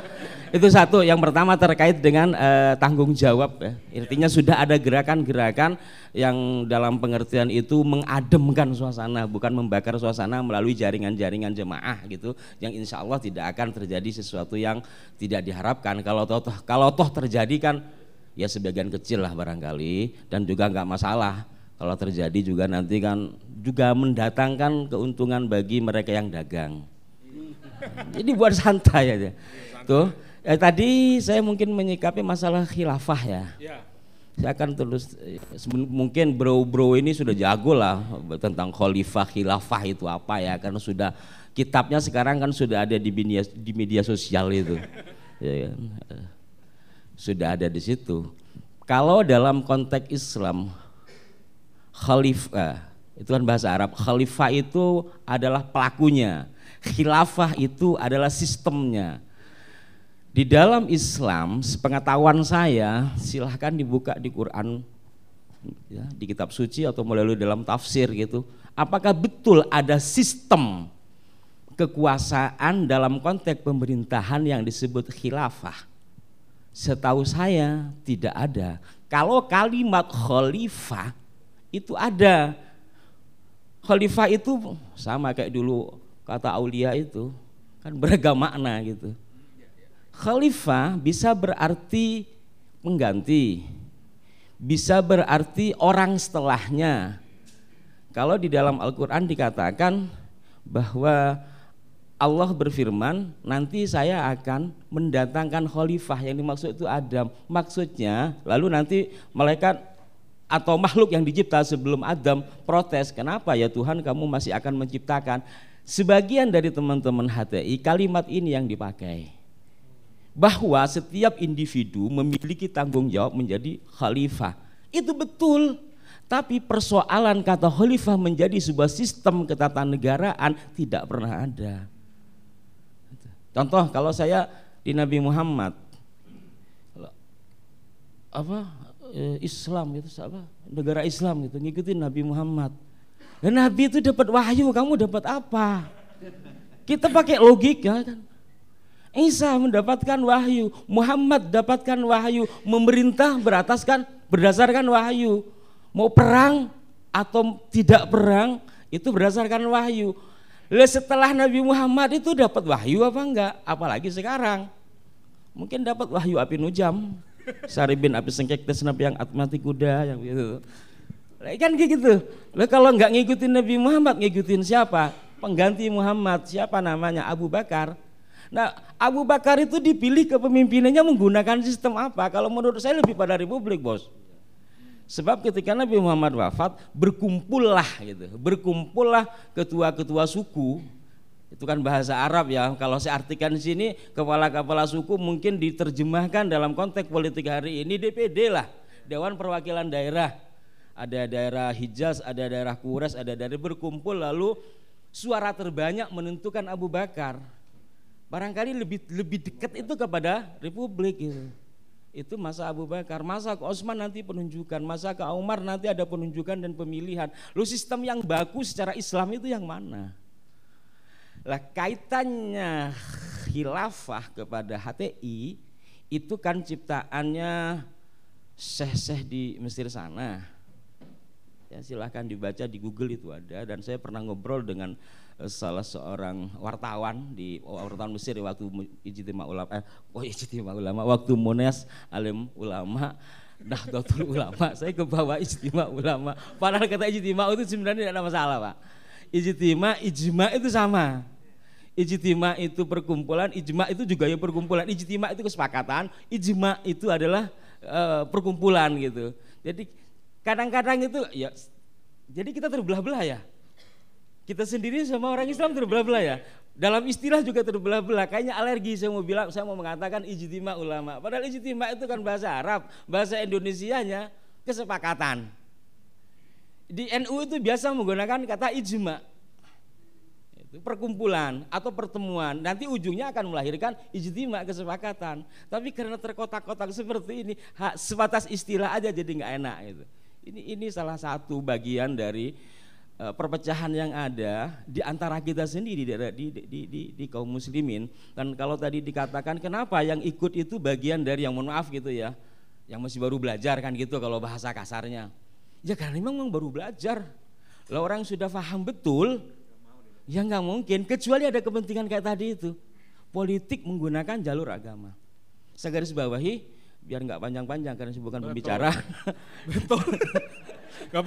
Itu satu. Yang pertama terkait dengan uh, tanggung jawab ya. Intinya sudah ada gerakan-gerakan yang dalam pengertian itu mengademkan suasana, bukan membakar suasana melalui jaringan-jaringan jemaah gitu. Yang insya Allah tidak akan terjadi sesuatu yang tidak diharapkan. Kalau toh kalau toh terjadi kan ya sebagian kecil lah barangkali dan juga nggak masalah kalau terjadi juga nanti kan juga mendatangkan keuntungan bagi mereka yang dagang. Jadi buat santai aja. Tuh, eh, tadi saya mungkin menyikapi masalah khilafah ya. ya. Saya akan terus mungkin bro-bro ini sudah jago lah tentang khalifah khilafah itu apa ya karena sudah kitabnya sekarang kan sudah ada di media di media sosial itu. ya, kan? Sudah ada di situ. Kalau dalam konteks Islam khalifah itu kan bahasa Arab khalifah itu adalah pelakunya khilafah itu adalah sistemnya di dalam Islam sepengetahuan saya silahkan dibuka di Quran ya, di kitab suci atau melalui dalam tafsir gitu apakah betul ada sistem kekuasaan dalam konteks pemerintahan yang disebut khilafah setahu saya tidak ada kalau kalimat khalifah itu ada. Khalifah itu sama kayak dulu kata Aulia itu kan beragam makna gitu. Khalifah bisa berarti mengganti, bisa berarti orang setelahnya. Kalau di dalam Al-Quran dikatakan bahwa Allah berfirman, nanti saya akan mendatangkan khalifah yang dimaksud itu Adam. Maksudnya, lalu nanti malaikat atau makhluk yang dicipta sebelum Adam protes, kenapa ya Tuhan kamu masih akan menciptakan? Sebagian dari teman-teman HTI kalimat ini yang dipakai. Bahwa setiap individu memiliki tanggung jawab menjadi khalifah. Itu betul. Tapi persoalan kata khalifah menjadi sebuah sistem ketatanegaraan tidak pernah ada. Contoh kalau saya di Nabi Muhammad apa eh, Islam itu apa negara Islam gitu ngikutin Nabi Muhammad dan Nabi itu dapat wahyu kamu dapat apa kita pakai logika kan Isa mendapatkan wahyu Muhammad dapatkan wahyu memerintah berataskan berdasarkan wahyu mau perang atau tidak perang itu berdasarkan wahyu Lalu setelah Nabi Muhammad itu dapat wahyu apa enggak apalagi sekarang mungkin dapat wahyu api nujam Sari bin Abi Sengkek tes nabi yang mati kuda yang gitu. Kan kayak gitu. Lah kalau nggak ngikutin Nabi Muhammad ngikutin siapa? Pengganti Muhammad siapa namanya? Abu Bakar. Nah Abu Bakar itu dipilih kepemimpinannya menggunakan sistem apa? Kalau menurut saya lebih pada republik bos. Sebab ketika Nabi Muhammad wafat berkumpullah gitu, berkumpullah ketua-ketua suku itu kan bahasa Arab ya. Kalau saya artikan di sini kepala-kepala suku mungkin diterjemahkan dalam konteks politik hari ini DPD lah, Dewan Perwakilan Daerah. Ada daerah Hijaz, ada daerah Kures, ada daerah berkumpul lalu suara terbanyak menentukan Abu Bakar. Barangkali lebih lebih dekat itu kepada Republik gitu. Itu masa Abu Bakar, masa ke Osman nanti penunjukan, masa ke Umar nanti ada penunjukan dan pemilihan. Lu sistem yang bagus secara Islam itu yang mana? Lah kaitannya khilafah kepada HTI itu kan ciptaannya syekh-syekh di Mesir sana. Ya silahkan dibaca di Google itu ada dan saya pernah ngobrol dengan salah seorang wartawan di wartawan Mesir waktu ijtima ulama eh oh ijtima ulama waktu Mones alim ulama Nahdlatul Ulama saya ke bawah ijtima ulama padahal kata ijtima itu sebenarnya tidak ada masalah Pak ijtima ijma itu sama Ijtima itu perkumpulan, ijma itu juga ya perkumpulan. Ijtima itu kesepakatan, ijma itu adalah uh, perkumpulan gitu. Jadi kadang-kadang itu ya jadi kita terbelah-belah ya. Kita sendiri sama orang Islam terbelah-belah ya. Dalam istilah juga terbelah-belah. Kayaknya alergi saya mau bilang, saya mau mengatakan ijtima ulama. Padahal ijtima itu kan bahasa Arab, bahasa Indonesianya kesepakatan. Di NU itu biasa menggunakan kata ijma perkumpulan atau pertemuan nanti ujungnya akan melahirkan ijtima kesepakatan tapi karena terkotak-kotak seperti ini sebatas istilah aja jadi nggak enak itu ini ini salah satu bagian dari perpecahan yang ada di antara kita sendiri di, di, di, di, di kaum muslimin dan kalau tadi dikatakan kenapa yang ikut itu bagian dari yang mohon maaf gitu ya yang masih baru belajar kan gitu kalau bahasa kasarnya ya karena memang baru belajar lah orang sudah paham betul Ya nggak mungkin, kecuali ada kepentingan kayak tadi itu. Politik menggunakan jalur agama. Saya garis bawahi, biar nggak panjang-panjang karena bukan Betul. pembicara. Betul. Gak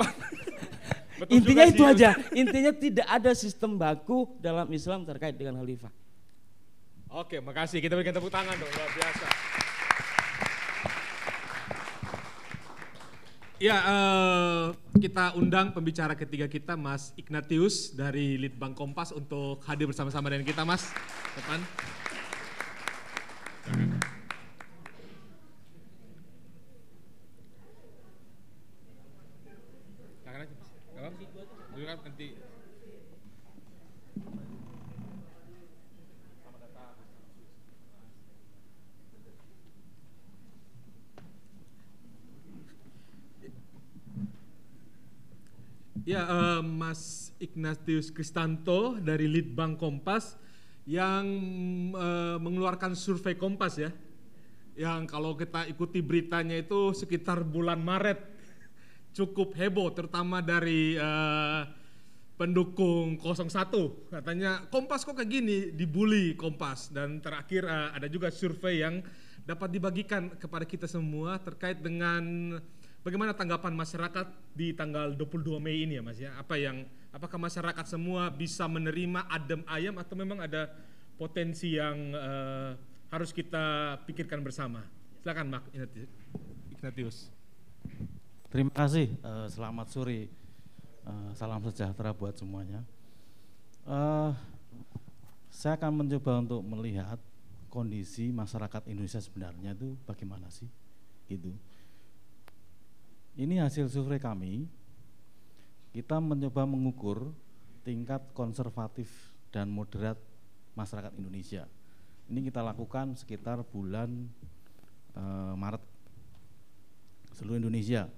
Betul Intinya itu sih. aja. Intinya tidak ada sistem baku dalam Islam terkait dengan khalifah. Oke, makasih. Kita berikan tepuk tangan dong, luar biasa. Ya, uh, kita undang pembicara ketiga kita, Mas Ignatius dari Litbang Kompas untuk hadir bersama-sama dengan kita, Mas. Depan. Ya, uh, Mas Ignatius Kristanto dari Litbang Kompas yang uh, mengeluarkan survei Kompas ya. Yang kalau kita ikuti beritanya itu sekitar bulan Maret. Cukup heboh terutama dari uh, pendukung 01 katanya Kompas kok kayak gini? Dibully Kompas. Dan terakhir uh, ada juga survei yang dapat dibagikan kepada kita semua terkait dengan Bagaimana tanggapan masyarakat di tanggal 22 Mei ini ya Mas ya? Apa yang apakah masyarakat semua bisa menerima adem ayam atau memang ada potensi yang uh, harus kita pikirkan bersama? Silakan Mak Ignatius. Terima kasih. Uh, selamat sore. Uh, salam sejahtera buat semuanya. Uh, saya akan mencoba untuk melihat kondisi masyarakat Indonesia sebenarnya itu bagaimana sih, gitu. Ini hasil survei kami. Kita mencoba mengukur tingkat konservatif dan moderat masyarakat Indonesia. Ini kita lakukan sekitar bulan uh, Maret seluruh Indonesia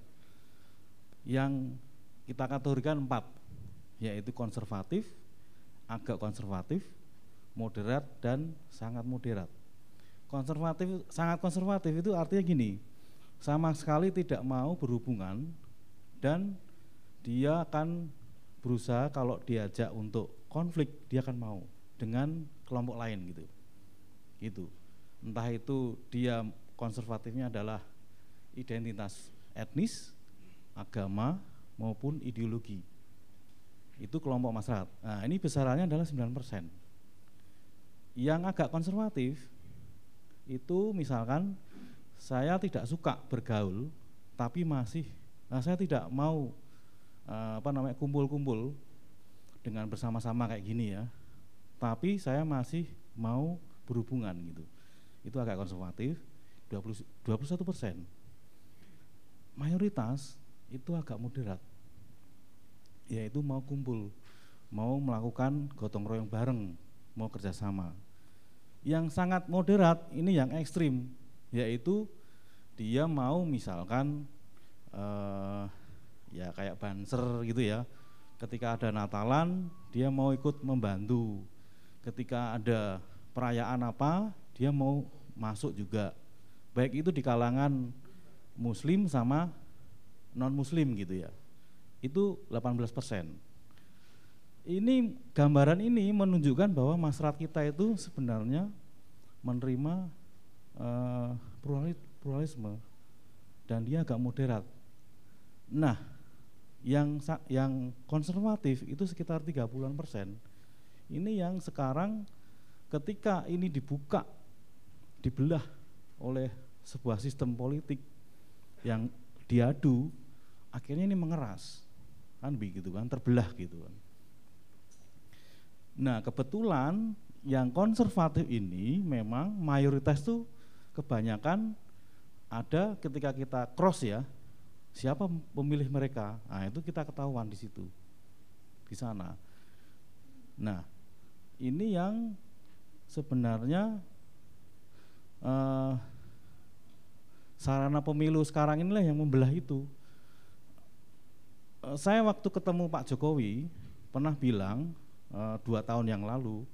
yang kita kategorikan empat yaitu konservatif, agak konservatif, moderat dan sangat moderat. Konservatif, sangat konservatif itu artinya gini, sama sekali tidak mau berhubungan dan dia akan berusaha kalau diajak untuk konflik dia akan mau dengan kelompok lain gitu. Gitu. Entah itu dia konservatifnya adalah identitas etnis, agama maupun ideologi. Itu kelompok masyarakat. Nah, ini besarannya adalah 9%. Yang agak konservatif itu misalkan saya tidak suka bergaul tapi masih nah saya tidak mau eh, apa namanya kumpul-kumpul dengan bersama-sama kayak gini ya. Tapi saya masih mau berhubungan gitu. Itu agak konservatif 20 21 persen mayoritas itu agak moderat yaitu mau kumpul mau melakukan gotong royong bareng mau kerjasama yang sangat moderat ini yang ekstrim yaitu dia mau misalkan uh, ya kayak banser gitu ya. Ketika ada Natalan dia mau ikut membantu. Ketika ada perayaan apa dia mau masuk juga. Baik itu di kalangan muslim sama non muslim gitu ya. Itu 18 persen. Ini gambaran ini menunjukkan bahwa masyarakat kita itu sebenarnya menerima uh, pluralisme dan dia agak moderat. Nah, yang yang konservatif itu sekitar 30-an persen. Ini yang sekarang ketika ini dibuka, dibelah oleh sebuah sistem politik yang diadu akhirnya ini mengeras kan begitu kan terbelah gitu kan nah kebetulan yang konservatif ini memang mayoritas tuh kebanyakan ada ketika kita cross ya siapa pemilih mereka nah itu kita ketahuan di situ di sana nah ini yang sebenarnya uh, sarana pemilu sekarang inilah yang membelah itu. Eh, saya waktu ketemu Pak Jokowi pernah bilang uh, dua tahun yang lalu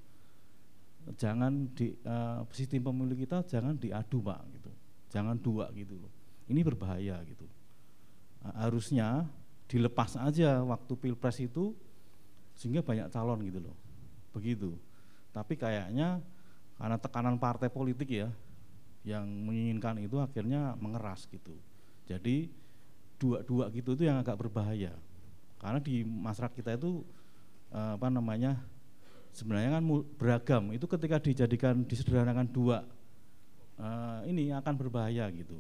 jangan di uh, sistem pemilu kita jangan diadu pak gitu, jangan dua gitu loh. Ini berbahaya gitu. Uh, harusnya dilepas aja waktu pilpres itu sehingga banyak calon gitu loh, begitu. Tapi kayaknya karena tekanan partai politik ya, yang menginginkan itu akhirnya mengeras gitu. Jadi dua-dua gitu itu yang agak berbahaya. Karena di masyarakat kita itu eh, apa namanya sebenarnya kan beragam. Itu ketika dijadikan disederhanakan dua eh, ini akan berbahaya gitu.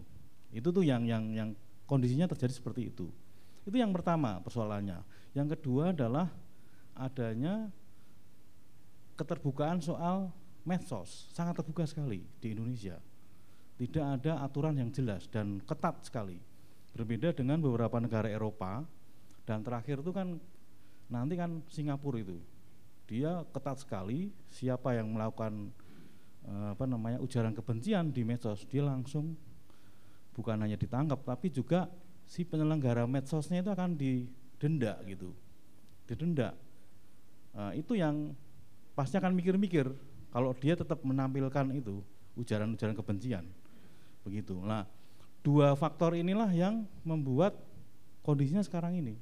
Itu tuh yang yang yang kondisinya terjadi seperti itu. Itu yang pertama persoalannya. Yang kedua adalah adanya keterbukaan soal medsos sangat terbuka sekali di Indonesia tidak ada aturan yang jelas dan ketat sekali. Berbeda dengan beberapa negara Eropa dan terakhir itu kan nanti kan Singapura itu. Dia ketat sekali siapa yang melakukan eh, apa namanya ujaran kebencian di medsos dia langsung bukan hanya ditangkap tapi juga si penyelenggara medsosnya itu akan didenda gitu. Didenda. Nah, itu yang pasti akan mikir-mikir kalau dia tetap menampilkan itu ujaran-ujaran kebencian begitu. Nah, dua faktor inilah yang membuat kondisinya sekarang ini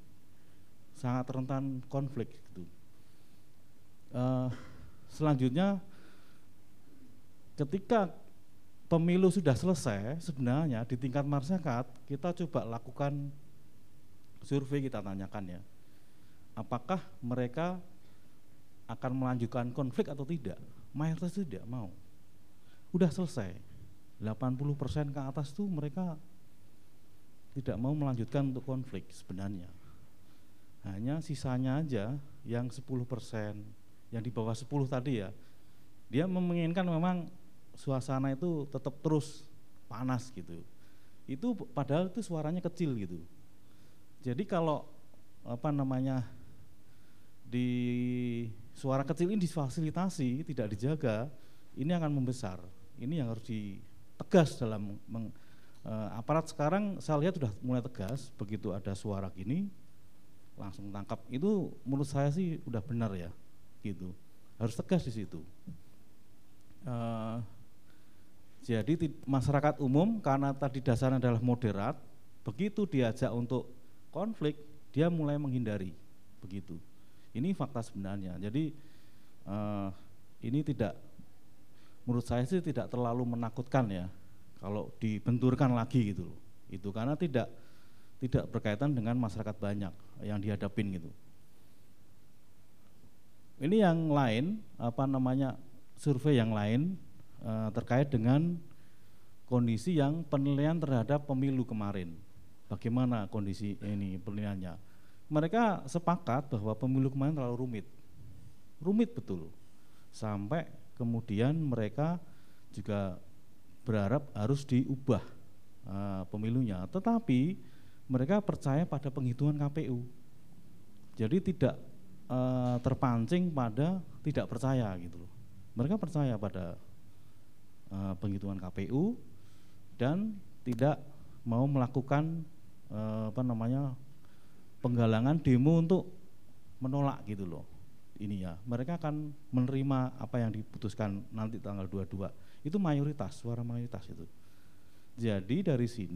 sangat rentan konflik gitu. Uh, selanjutnya, ketika pemilu sudah selesai, sebenarnya di tingkat masyarakat kita coba lakukan survei kita tanyakan ya, apakah mereka akan melanjutkan konflik atau tidak? Mayoritas tidak mau. Udah selesai 80% ke atas tuh mereka tidak mau melanjutkan untuk konflik sebenarnya. Hanya sisanya aja yang 10% yang di bawah 10 tadi ya. Dia menginginkan memang suasana itu tetap terus panas gitu. Itu padahal itu suaranya kecil gitu. Jadi kalau apa namanya di suara kecil ini difasilitasi, tidak dijaga, ini akan membesar. Ini yang harus ditegas dalam meng, eh, aparat sekarang saya lihat sudah mulai tegas begitu ada suara gini langsung tangkap itu menurut saya sih udah benar ya gitu. Harus tegas di situ. Uh, jadi masyarakat umum karena tadi dasarnya adalah moderat begitu diajak untuk konflik dia mulai menghindari. Begitu. Ini fakta sebenarnya. Jadi uh, ini tidak menurut saya sih tidak terlalu menakutkan ya kalau dibenturkan lagi gitu loh. Itu karena tidak tidak berkaitan dengan masyarakat banyak yang dihadapin gitu. Ini yang lain apa namanya survei yang lain e, terkait dengan kondisi yang penilaian terhadap pemilu kemarin. Bagaimana kondisi ini penilaiannya? Mereka sepakat bahwa pemilu kemarin terlalu rumit. Rumit betul. Sampai kemudian mereka juga berharap harus diubah e, pemilunya. Tetapi mereka percaya pada penghitungan KPU. Jadi tidak e, terpancing pada tidak percaya gitu loh. Mereka percaya pada e, penghitungan KPU dan tidak mau melakukan e, apa namanya penggalangan demo untuk menolak gitu loh. Ini ya, mereka akan menerima apa yang diputuskan nanti tanggal 22. Itu mayoritas, suara mayoritas itu. Jadi dari sini